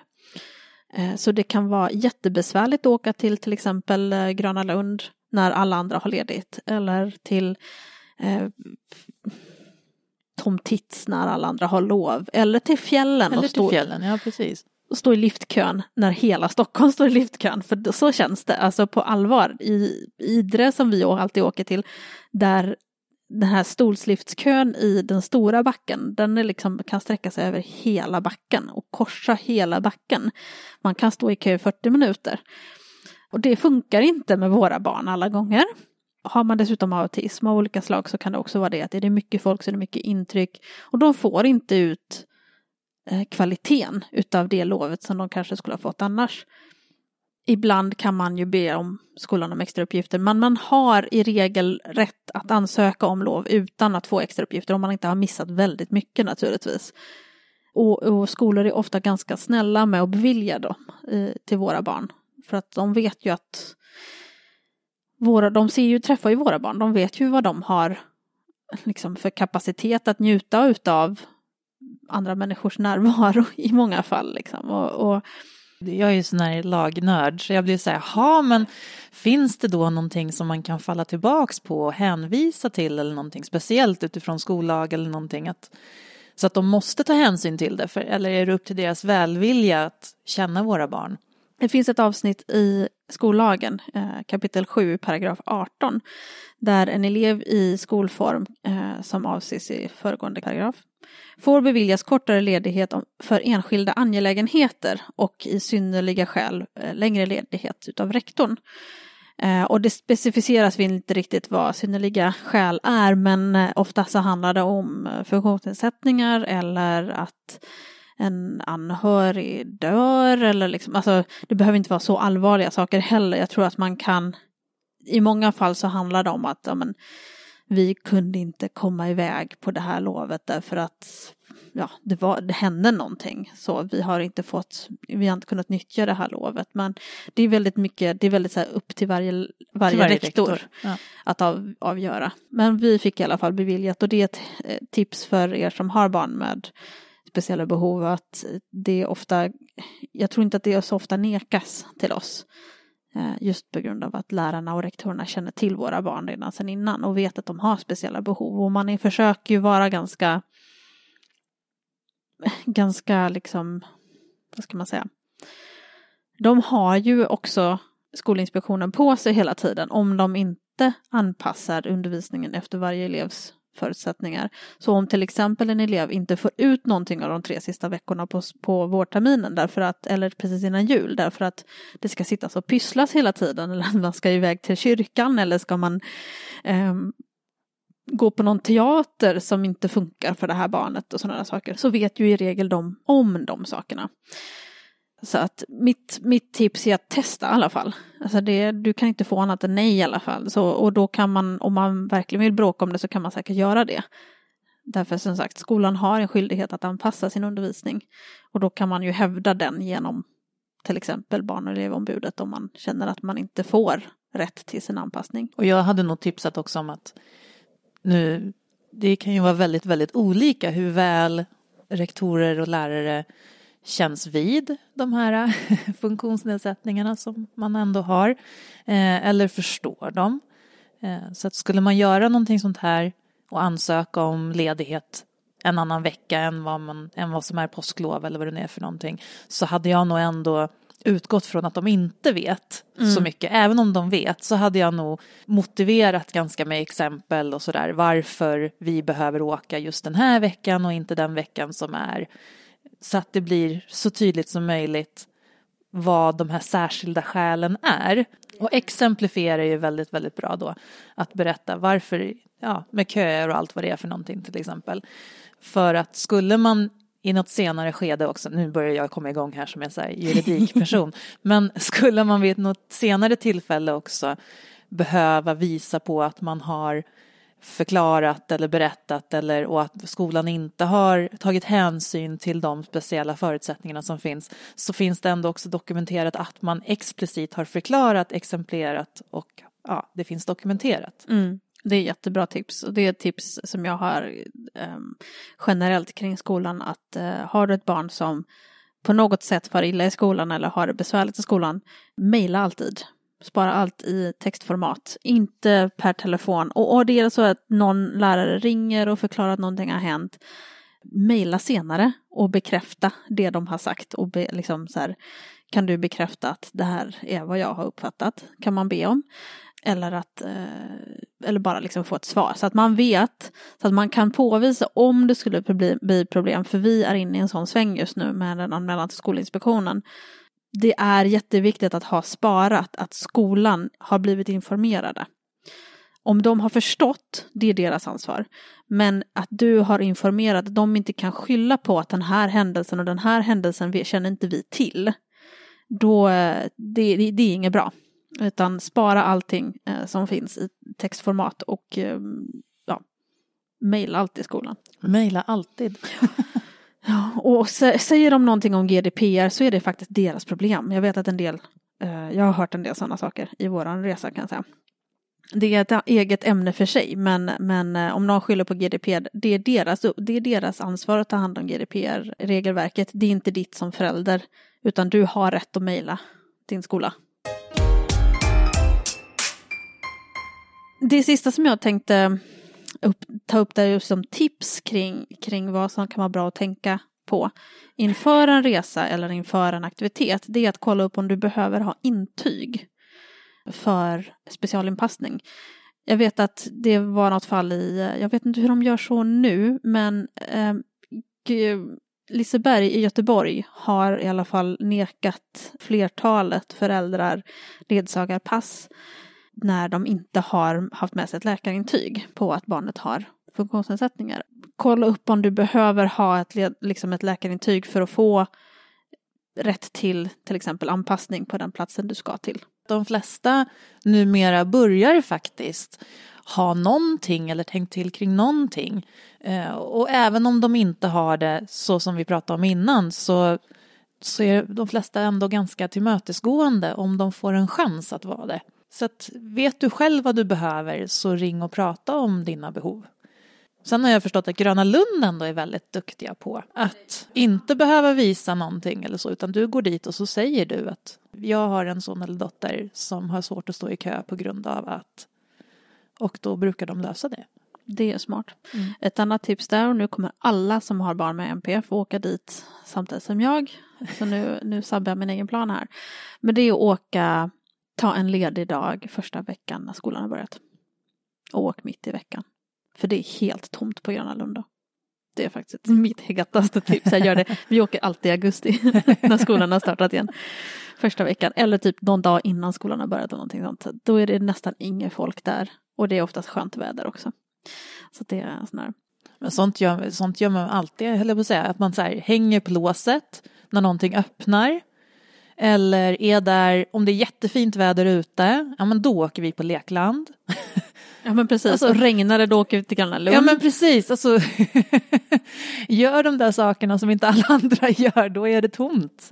Eh, så det kan vara jättebesvärligt att åka till till exempel eh, Gröna Lund när alla andra har ledigt eller till eh, Tom Tits när alla andra har lov eller till fjällen. Eller till fjällen, ja precis. Stå i liftkön när hela Stockholm står i liftkön, för så känns det, alltså på allvar. I Idre som vi alltid åker till, där den här stolsliftskön i den stora backen, den är liksom, kan sträcka sig över hela backen och korsa hela backen. Man kan stå i kö i 40 minuter. Och det funkar inte med våra barn alla gånger. Har man dessutom autism av olika slag så kan det också vara det att är det mycket folk så är det mycket intryck och de får inte ut Eh, kvaliteten utav det lovet som de kanske skulle ha fått annars. Ibland kan man ju be om skolan om extra uppgifter men man har i regel rätt att ansöka om lov utan att få extra uppgifter om man inte har missat väldigt mycket naturligtvis. Och, och skolor är ofta ganska snälla med att bevilja dem eh, till våra barn. För att de vet ju att våra, de ser ju, träffar ju våra barn, de vet ju vad de har liksom för kapacitet att njuta utav andra människors närvaro (laughs) i många fall. Liksom. Och, och jag är ju sån här lagnörd så jag blir så här, ja men finns det då någonting som man kan falla tillbaks på och hänvisa till eller någonting speciellt utifrån skollag eller någonting att så att de måste ta hänsyn till det för, eller är det upp till deras välvilja att känna våra barn? Det finns ett avsnitt i skollagen, eh, kapitel 7, paragraf 18, där en elev i skolform eh, som avses i föregående paragraf får beviljas kortare ledighet för enskilda angelägenheter och i synnerliga skäl eh, längre ledighet utav rektorn. Och det specificeras inte riktigt vad synnerliga skäl är men ofta så handlar det om funktionsnedsättningar eller att en anhörig dör eller liksom, alltså det behöver inte vara så allvarliga saker heller. Jag tror att man kan, i många fall så handlar det om att ja, men, vi kunde inte komma iväg på det här lovet därför att ja, det, var, det hände någonting. Så vi har inte fått, vi har inte kunnat nyttja det här lovet. Men det är väldigt mycket, det är väldigt så upp till varje, varje, till varje rektor, rektor. Ja. att av, avgöra. Men vi fick i alla fall beviljat och det är ett eh, tips för er som har barn med speciella behov att det ofta, jag tror inte att det så ofta nekas till oss. Eh, just på grund av att lärarna och rektorerna känner till våra barn redan sedan innan och vet att de har speciella behov. Och man är, försöker ju vara ganska, ganska liksom, vad ska man säga? De har ju också Skolinspektionen på sig hela tiden om de inte anpassar undervisningen efter varje elevs förutsättningar. Så om till exempel en elev inte får ut någonting av de tre sista veckorna på, på vårterminen därför att, eller precis innan jul därför att det ska sittas och pysslas hela tiden (laughs) eller man ska iväg till kyrkan eller ska man eh, gå på någon teater som inte funkar för det här barnet och sådana saker så vet ju i regel de om de sakerna. Så att mitt, mitt tips är att testa i alla fall. Alltså det, du kan inte få annat än nej i alla fall. Så, och då kan man, om man verkligen vill bråka om det så kan man säkert göra det. Därför som sagt, skolan har en skyldighet att anpassa sin undervisning. Och då kan man ju hävda den genom till exempel barn och elevombudet om man känner att man inte får rätt till sin anpassning. Och jag hade nog tipsat också om att nu, det kan ju vara väldigt, väldigt olika hur väl rektorer och lärare känns vid de här (laughs) funktionsnedsättningarna som man ändå har eh, eller förstår dem. Eh, så att skulle man göra någonting sånt här och ansöka om ledighet en annan vecka än vad, man, än vad som är påsklov eller vad det nu är för någonting så hade jag nog ändå utgått från att de inte vet mm. så mycket. Även om de vet så hade jag nog motiverat ganska med exempel och sådär varför vi behöver åka just den här veckan och inte den veckan som är så att det blir så tydligt som möjligt vad de här särskilda skälen är. Och exemplifiera är ju väldigt, väldigt bra då. Att berätta varför, ja, med köer och allt vad det är för någonting till exempel. För att skulle man i något senare skede också, nu börjar jag komma igång här som en så här juridikperson, (laughs) men skulle man vid något senare tillfälle också behöva visa på att man har förklarat eller berättat eller och att skolan inte har tagit hänsyn till de speciella förutsättningarna som finns så finns det ändå också dokumenterat att man explicit har förklarat, exemplerat och ja, det finns dokumenterat. Mm. Det är jättebra tips och det är ett tips som jag har um, generellt kring skolan att uh, har du ett barn som på något sätt far illa i skolan eller har det besvärligt i skolan, mejla alltid. Spara allt i textformat, inte per telefon. Och, och det är så att någon lärare ringer och förklarar att någonting har hänt, mejla senare och bekräfta det de har sagt och be, liksom så här, kan du bekräfta att det här är vad jag har uppfattat? Kan man be om. Eller, att, eh, eller bara liksom få ett svar så att man vet, så att man kan påvisa om det skulle bli problem, för vi är inne i en sån sväng just nu med en anmälan till Skolinspektionen. Det är jätteviktigt att ha sparat att skolan har blivit informerade. Om de har förstått, det är deras ansvar. Men att du har informerat, de inte kan skylla på att den här händelsen och den här händelsen känner inte vi till. Då, eh, det, det, det är inget bra. Utan spara allting eh, som finns i textformat och eh, ja, mejla alltid skolan. Mejla alltid. (laughs) ja, och säger de någonting om GDPR så är det faktiskt deras problem. Jag vet att en del, eh, jag har hört en del sådana saker i våran resa kan jag säga. Det är ett eget ämne för sig, men, men eh, om någon skyller på GDPR, det är, deras, det är deras ansvar att ta hand om GDPR-regelverket. Det är inte ditt som förälder, utan du har rätt att mejla din skola. Det sista som jag tänkte upp, ta upp där just som tips kring, kring vad som kan vara bra att tänka på inför en resa eller inför en aktivitet, det är att kolla upp om du behöver ha intyg för specialinpassning. Jag vet att det var något fall i, jag vet inte hur de gör så nu, men eh, Liseberg i Göteborg har i alla fall nekat flertalet föräldrar ledsagarpass när de inte har haft med sig ett läkarintyg på att barnet har funktionsnedsättningar. Kolla upp om du behöver ha ett, liksom ett läkarintyg för att få rätt till till exempel anpassning på den platsen du ska till. De flesta numera börjar faktiskt ha någonting eller tänkt till kring någonting. Eh, och även om de inte har det så som vi pratade om innan så, så är de flesta ändå ganska tillmötesgående om de får en chans att vara det. Så att vet du själv vad du behöver så ring och prata om dina behov. Sen har jag förstått att Gröna Lund ändå är väldigt duktiga på att inte behöva visa någonting eller så, utan du går dit och så säger du att jag har en son eller dotter som har svårt att stå i kö på grund av att och då brukar de lösa det. Det är smart. Mm. Ett annat tips där, och nu kommer alla som har barn med MP få åka dit samtidigt som jag. Så nu, nu sabbar jag min egen plan här. Men det är att åka ta en ledig dag första veckan när skolan har börjat. Och åk mitt i veckan. För det är helt tomt på Gröna Lund då. Det är faktiskt (laughs) mitt hetaste tips. Jag gör det. Vi åker alltid i augusti (laughs) när skolan har startat igen. Första veckan eller typ någon dag innan skolan har börjat och någonting sånt. Då är det nästan inget folk där. Och det är oftast skönt väder också. Så det är sån här. Men sånt gör, sånt gör man alltid, höll jag på att säga. Att man så här, hänger på låset när någonting öppnar. Eller är där, om det är jättefint väder ute, ja men då åker vi på lekland. (laughs) Ja men precis, alltså, och regnar det då åker vi till Gröna Lund. Ja men precis, alltså, (laughs) gör de där sakerna som inte alla (laughs) andra gör, då är det tomt.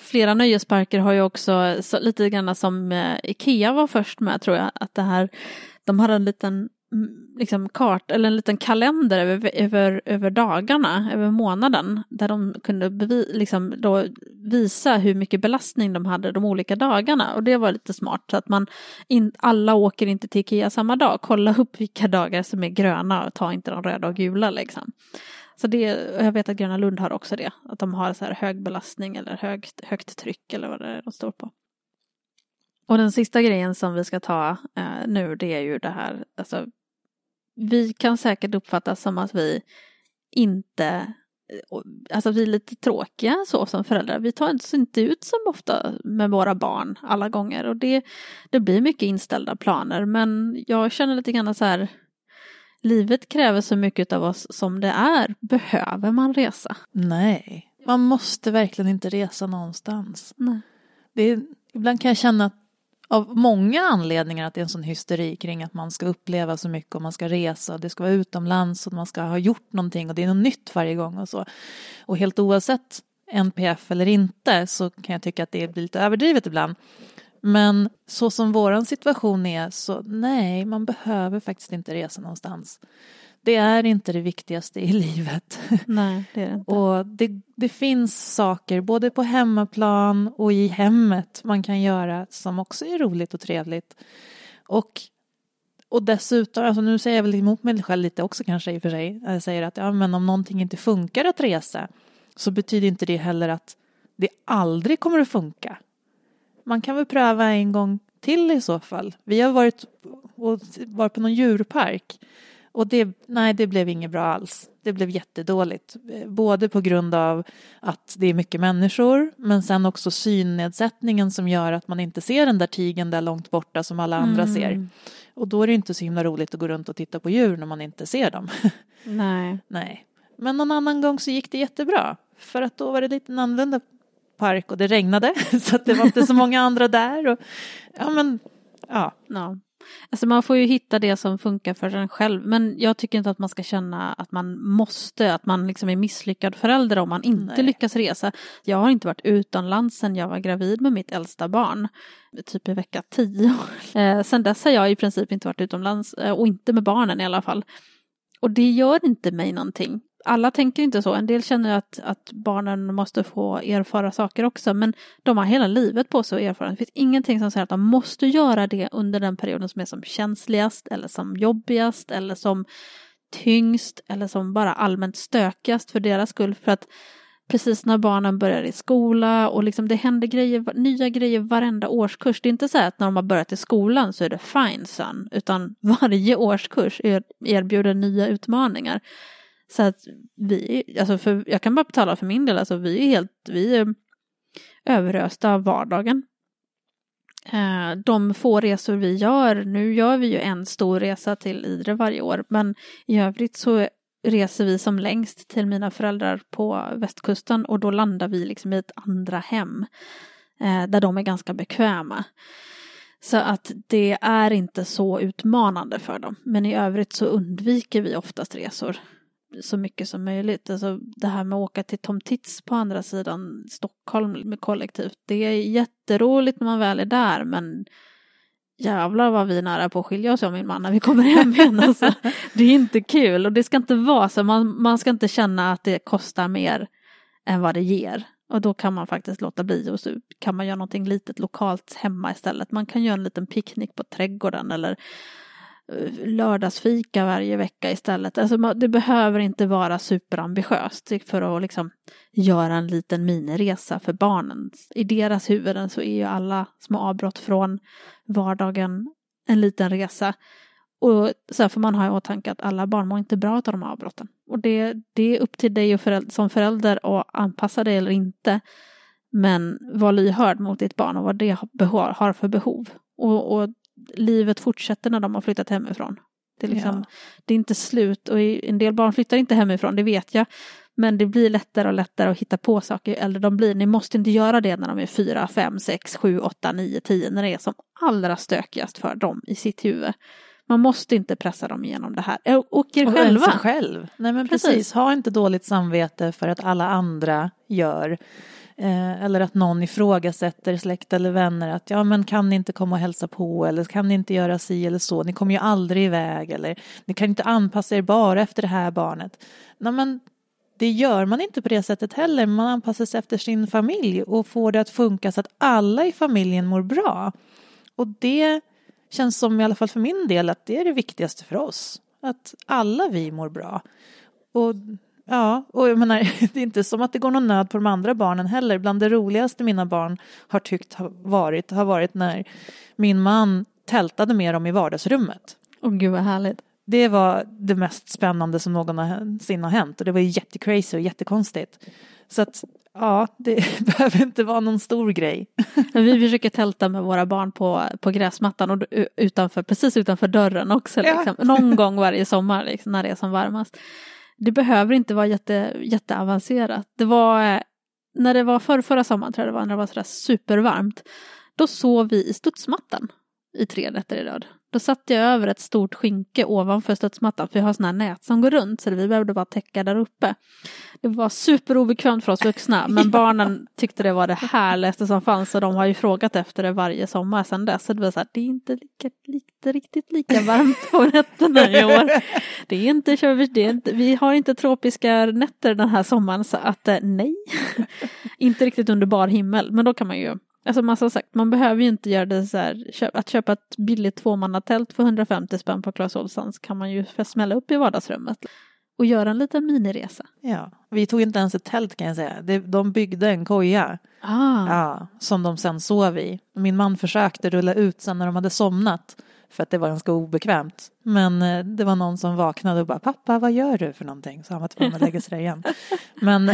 Flera nöjesparker har ju också, så, lite grann som eh, Ikea var först med tror jag, att det här, de har en liten liksom kart eller en liten kalender över, över, över dagarna, över månaden, där de kunde bevi, liksom då visa hur mycket belastning de hade de olika dagarna. Och det var lite smart, så att man in, alla åker inte till Ikea samma dag. Kolla upp vilka dagar som är gröna och ta inte de röda och gula liksom. Så det, jag vet att Gröna Lund har också det, att de har så här hög belastning eller högt, högt tryck eller vad det är de står på. Och den sista grejen som vi ska ta eh, nu det är ju det här, alltså vi kan säkert uppfattas som att vi inte Alltså vi är lite tråkiga så som föräldrar. Vi tar oss inte ut så ofta med våra barn alla gånger och det, det blir mycket inställda planer men jag känner lite grann så här Livet kräver så mycket av oss som det är. Behöver man resa? Nej, man måste verkligen inte resa någonstans. Nej. Det är, ibland kan jag känna att av många anledningar att det är en sån hysteri kring att man ska uppleva så mycket och man ska resa och det ska vara utomlands och man ska ha gjort någonting och det är något nytt varje gång och så. Och helt oavsett NPF eller inte så kan jag tycka att det blir lite överdrivet ibland. Men så som våran situation är så nej, man behöver faktiskt inte resa någonstans. Det är inte det viktigaste i livet. (laughs) Nej, det är det inte. Och det, det finns saker både på hemmaplan och i hemmet man kan göra som också är roligt och trevligt. Och, och dessutom, alltså nu säger jag väl emot mig själv lite också kanske i och för sig. Jag säger att ja, men om någonting inte funkar att resa så betyder inte det heller att det aldrig kommer att funka. Man kan väl pröva en gång till i så fall. Vi har varit, varit på någon djurpark och det, nej, det blev inget bra alls. Det blev jättedåligt. Både på grund av att det är mycket människor men sen också synnedsättningen som gör att man inte ser den där tigen där långt borta som alla andra Mm. ser. Och då är det inte så himla roligt att gå runt och titta på djur när man inte ser dem. (laughs) Nej. nej. Men någon annan gång så gick det jättebra. För att då var det lite annorlunda park och det regnade (laughs) så att det var inte så många andra där. Och, ja men, ja. Ja. Alltså man får ju hitta det som funkar för en själv. Men jag tycker inte att man ska känna att man måste, att man liksom är misslyckad förälder om man inte Nej. lyckas resa. Jag har inte varit utomlands sedan jag var gravid med mitt äldsta barn. Typ i vecka tio. (laughs) Eh, sen dess har jag i princip inte varit utomlands eh, och inte med barnen i alla fall. Och det gör inte mig någonting. Alla tänker inte så. En del känner att, att barnen måste få erfara saker också. Men de har hela livet på sig att erfara. Det finns ingenting som säger att de måste göra det under den perioden som är som känsligast eller som jobbigast eller som tyngst eller som bara allmänt stökigast för deras skull. För att precis när barnen börjar i skola och liksom det händer grejer, nya grejer varenda årskurs. Det är inte så att när de har börjat i skolan så är det fine son, utan (laughs) varje årskurs erbjuder nya utmaningar. Så att vi, alltså för, jag kan bara betala för min del, alltså vi är helt, vi är överösta av vardagen. Eh, De få resor vi gör, nu gör vi ju en stor resa till Idre varje år, men i övrigt så reser vi som längst till mina föräldrar på västkusten och då landar vi liksom i ett andra hem eh, där de är ganska bekväma. Så att det är inte så utmanande för dem. Men i övrigt så undviker vi oftast resor så mycket som möjligt. Alltså det här med att åka till Tom Tits på andra sidan Stockholm med kollektivt. Det är jätteroligt när man väl är där men jävlar vad vi är nära på att skilja oss jag och min man när vi kommer hem igen. Alltså, (laughs) det är inte kul och det ska inte vara så. Man, man ska inte känna att det kostar mer än vad det ger. Och då kan man faktiskt låta bli och så kan man göra någonting litet lokalt hemma istället. Man kan göra en liten picknick på trädgården eller Eh, lördagsfika varje vecka istället. Alltså det behöver inte vara superambitiöst för att liksom göra en liten miniresa för barnen. I deras huvuden så är ju alla små avbrott från vardagen en liten resa. Och så får man ha i åtanke att alla barn mår inte bra av de här avbrotten. Och det, det är upp till dig och föräld- som förälder att anpassa dig eller inte. Men var lyhörd mot ditt barn och vad det har, har för behov. Och, och livet fortsätter när de har flyttat hemifrån. Det är, liksom, Ja. det är inte slut och en del barn flyttar inte hemifrån, det vet jag. Men det blir lättare och lättare att hitta på saker ju äldre de blir. Ni måste inte göra det när de är fyra, fem, sex, sju, åtta, nio, tio. När det är som allra stökigast för dem i sitt huvud. Man måste inte pressa dem igenom det här. Och er Och själva. sig själv. Nej men precis. Precis. ha inte dåligt samvete för att alla andra gör. Eh, eller att någon ifrågasätter släkt eller vänner att ja men kan ni inte komma och hälsa på eller kan ni inte göra si eller så, ni kommer ju aldrig iväg eller ni kan inte anpassa er bara efter det här barnet. Nej men det gör man inte på det sättet heller, man anpassar sig efter sin familj och får det att funka så att alla i familjen mår bra. Och det känns som, i alla fall för min del, att det är det viktigaste för oss. Att alla vi mår bra. Och ja, och jag menar, (laughs) det är inte som att det går någon nöd på de andra barnen heller. Bland det roligaste mina barn har tyckt ha varit, har varit när min man tältade med dem i vardagsrummet. Åh gud vad härligt. Det var det mest spännande som någonsin har hänt och det var ju jättecrazy och jättekonstigt. Så att ja, det (laughs) behöver inte vara någon stor grej. (laughs) Vi försöker tälta med våra barn på, på gräsmattan och utanför, precis utanför dörren också. Ja. Liksom. Någon gång varje sommar liksom, när det är som varmast. Det behöver inte vara jätte, jätteavancerat. Det var eh, när det var förr, förra sommaren tror jag det var, när det var sådär supervarmt. Då sov vi i studsmattan i tre nätter i rad. Då satte jag över ett stort skynke ovanför studsmattan för jag har sådana här nät som går runt så vi behövde bara täcka där uppe. Det var superobekvämt för oss vuxna (laughs) men barnen tyckte det var det härligaste som fanns och de har ju frågat efter det varje sommar sedan dess. Så det var så här, det är inte, lika, inte riktigt lika varmt på nätterna i år. (laughs) Det är inte, det är inte, vi har inte tropiska nätter den här sommaren så att eh, nej, (laughs) inte riktigt under bar himmel men då kan man ju Alltså man har sagt, man behöver ju inte göra det så här, att köpa ett billigt tvåmannatält för 150 spänn på Clas Ohlsons kan man ju smälla upp i vardagsrummet och göra en liten miniresa. Ja, vi tog inte ens ett tält kan jag säga. De byggde en koja. Ah. Ja, som de sen sov i. Min man försökte rulla ut sen när de hade somnat för att det var ganska obekvämt. Men eh, det var någon som vaknade och bara pappa vad gör du för någonting? Så han var tvungen att lägga sig där igen. (laughs) Men,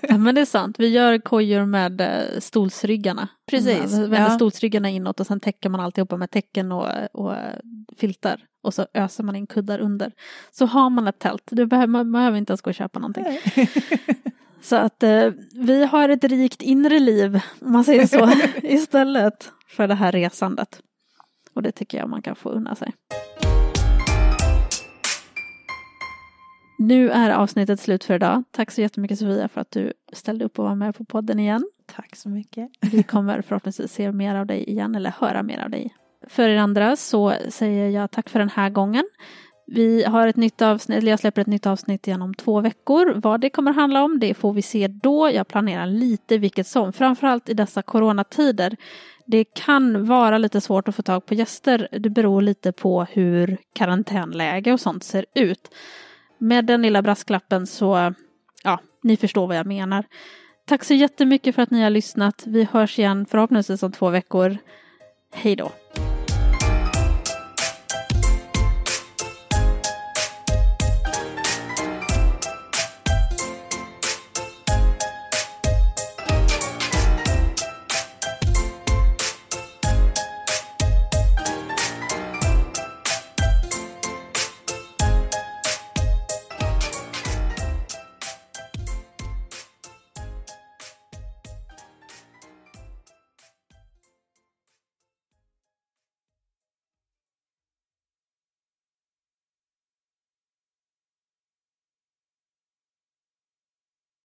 ja, men det är sant, vi gör kojor med eh, stolsryggarna. Precis. Man vänder ja. stolsryggarna inåt och sen täcker man alltihopa med täcken och, och eh, filtar. Och så öser man in kuddar under. Så har man ett tält, du behöver, man behöver inte ens gå och köpa någonting. (laughs) Så att eh, vi har ett rikt inre liv, om man säger så, (laughs) istället för det här resandet. Och det tycker jag man kan få unna sig. Nu är avsnittet slut för idag. Tack så jättemycket Sofia för att du ställde upp och var med på podden igen. Tack så mycket. Vi kommer förhoppningsvis se mer av dig igen eller höra mer av dig. För er andra så säger jag tack för den här gången. Vi har ett nytt avsnitt, eller jag släpper ett nytt avsnitt igen om två veckor. Vad det kommer handla om, det får vi se då. Jag planerar lite vilket som, framförallt i dessa coronatider. Det kan vara lite svårt att få tag på gäster. Det beror lite på hur karantänläge och sånt ser ut. Med den lilla brasklappen så, ja, ni förstår vad jag menar. Tack så jättemycket för att ni har lyssnat. Vi hörs igen förhoppningsvis om två veckor. Hej då!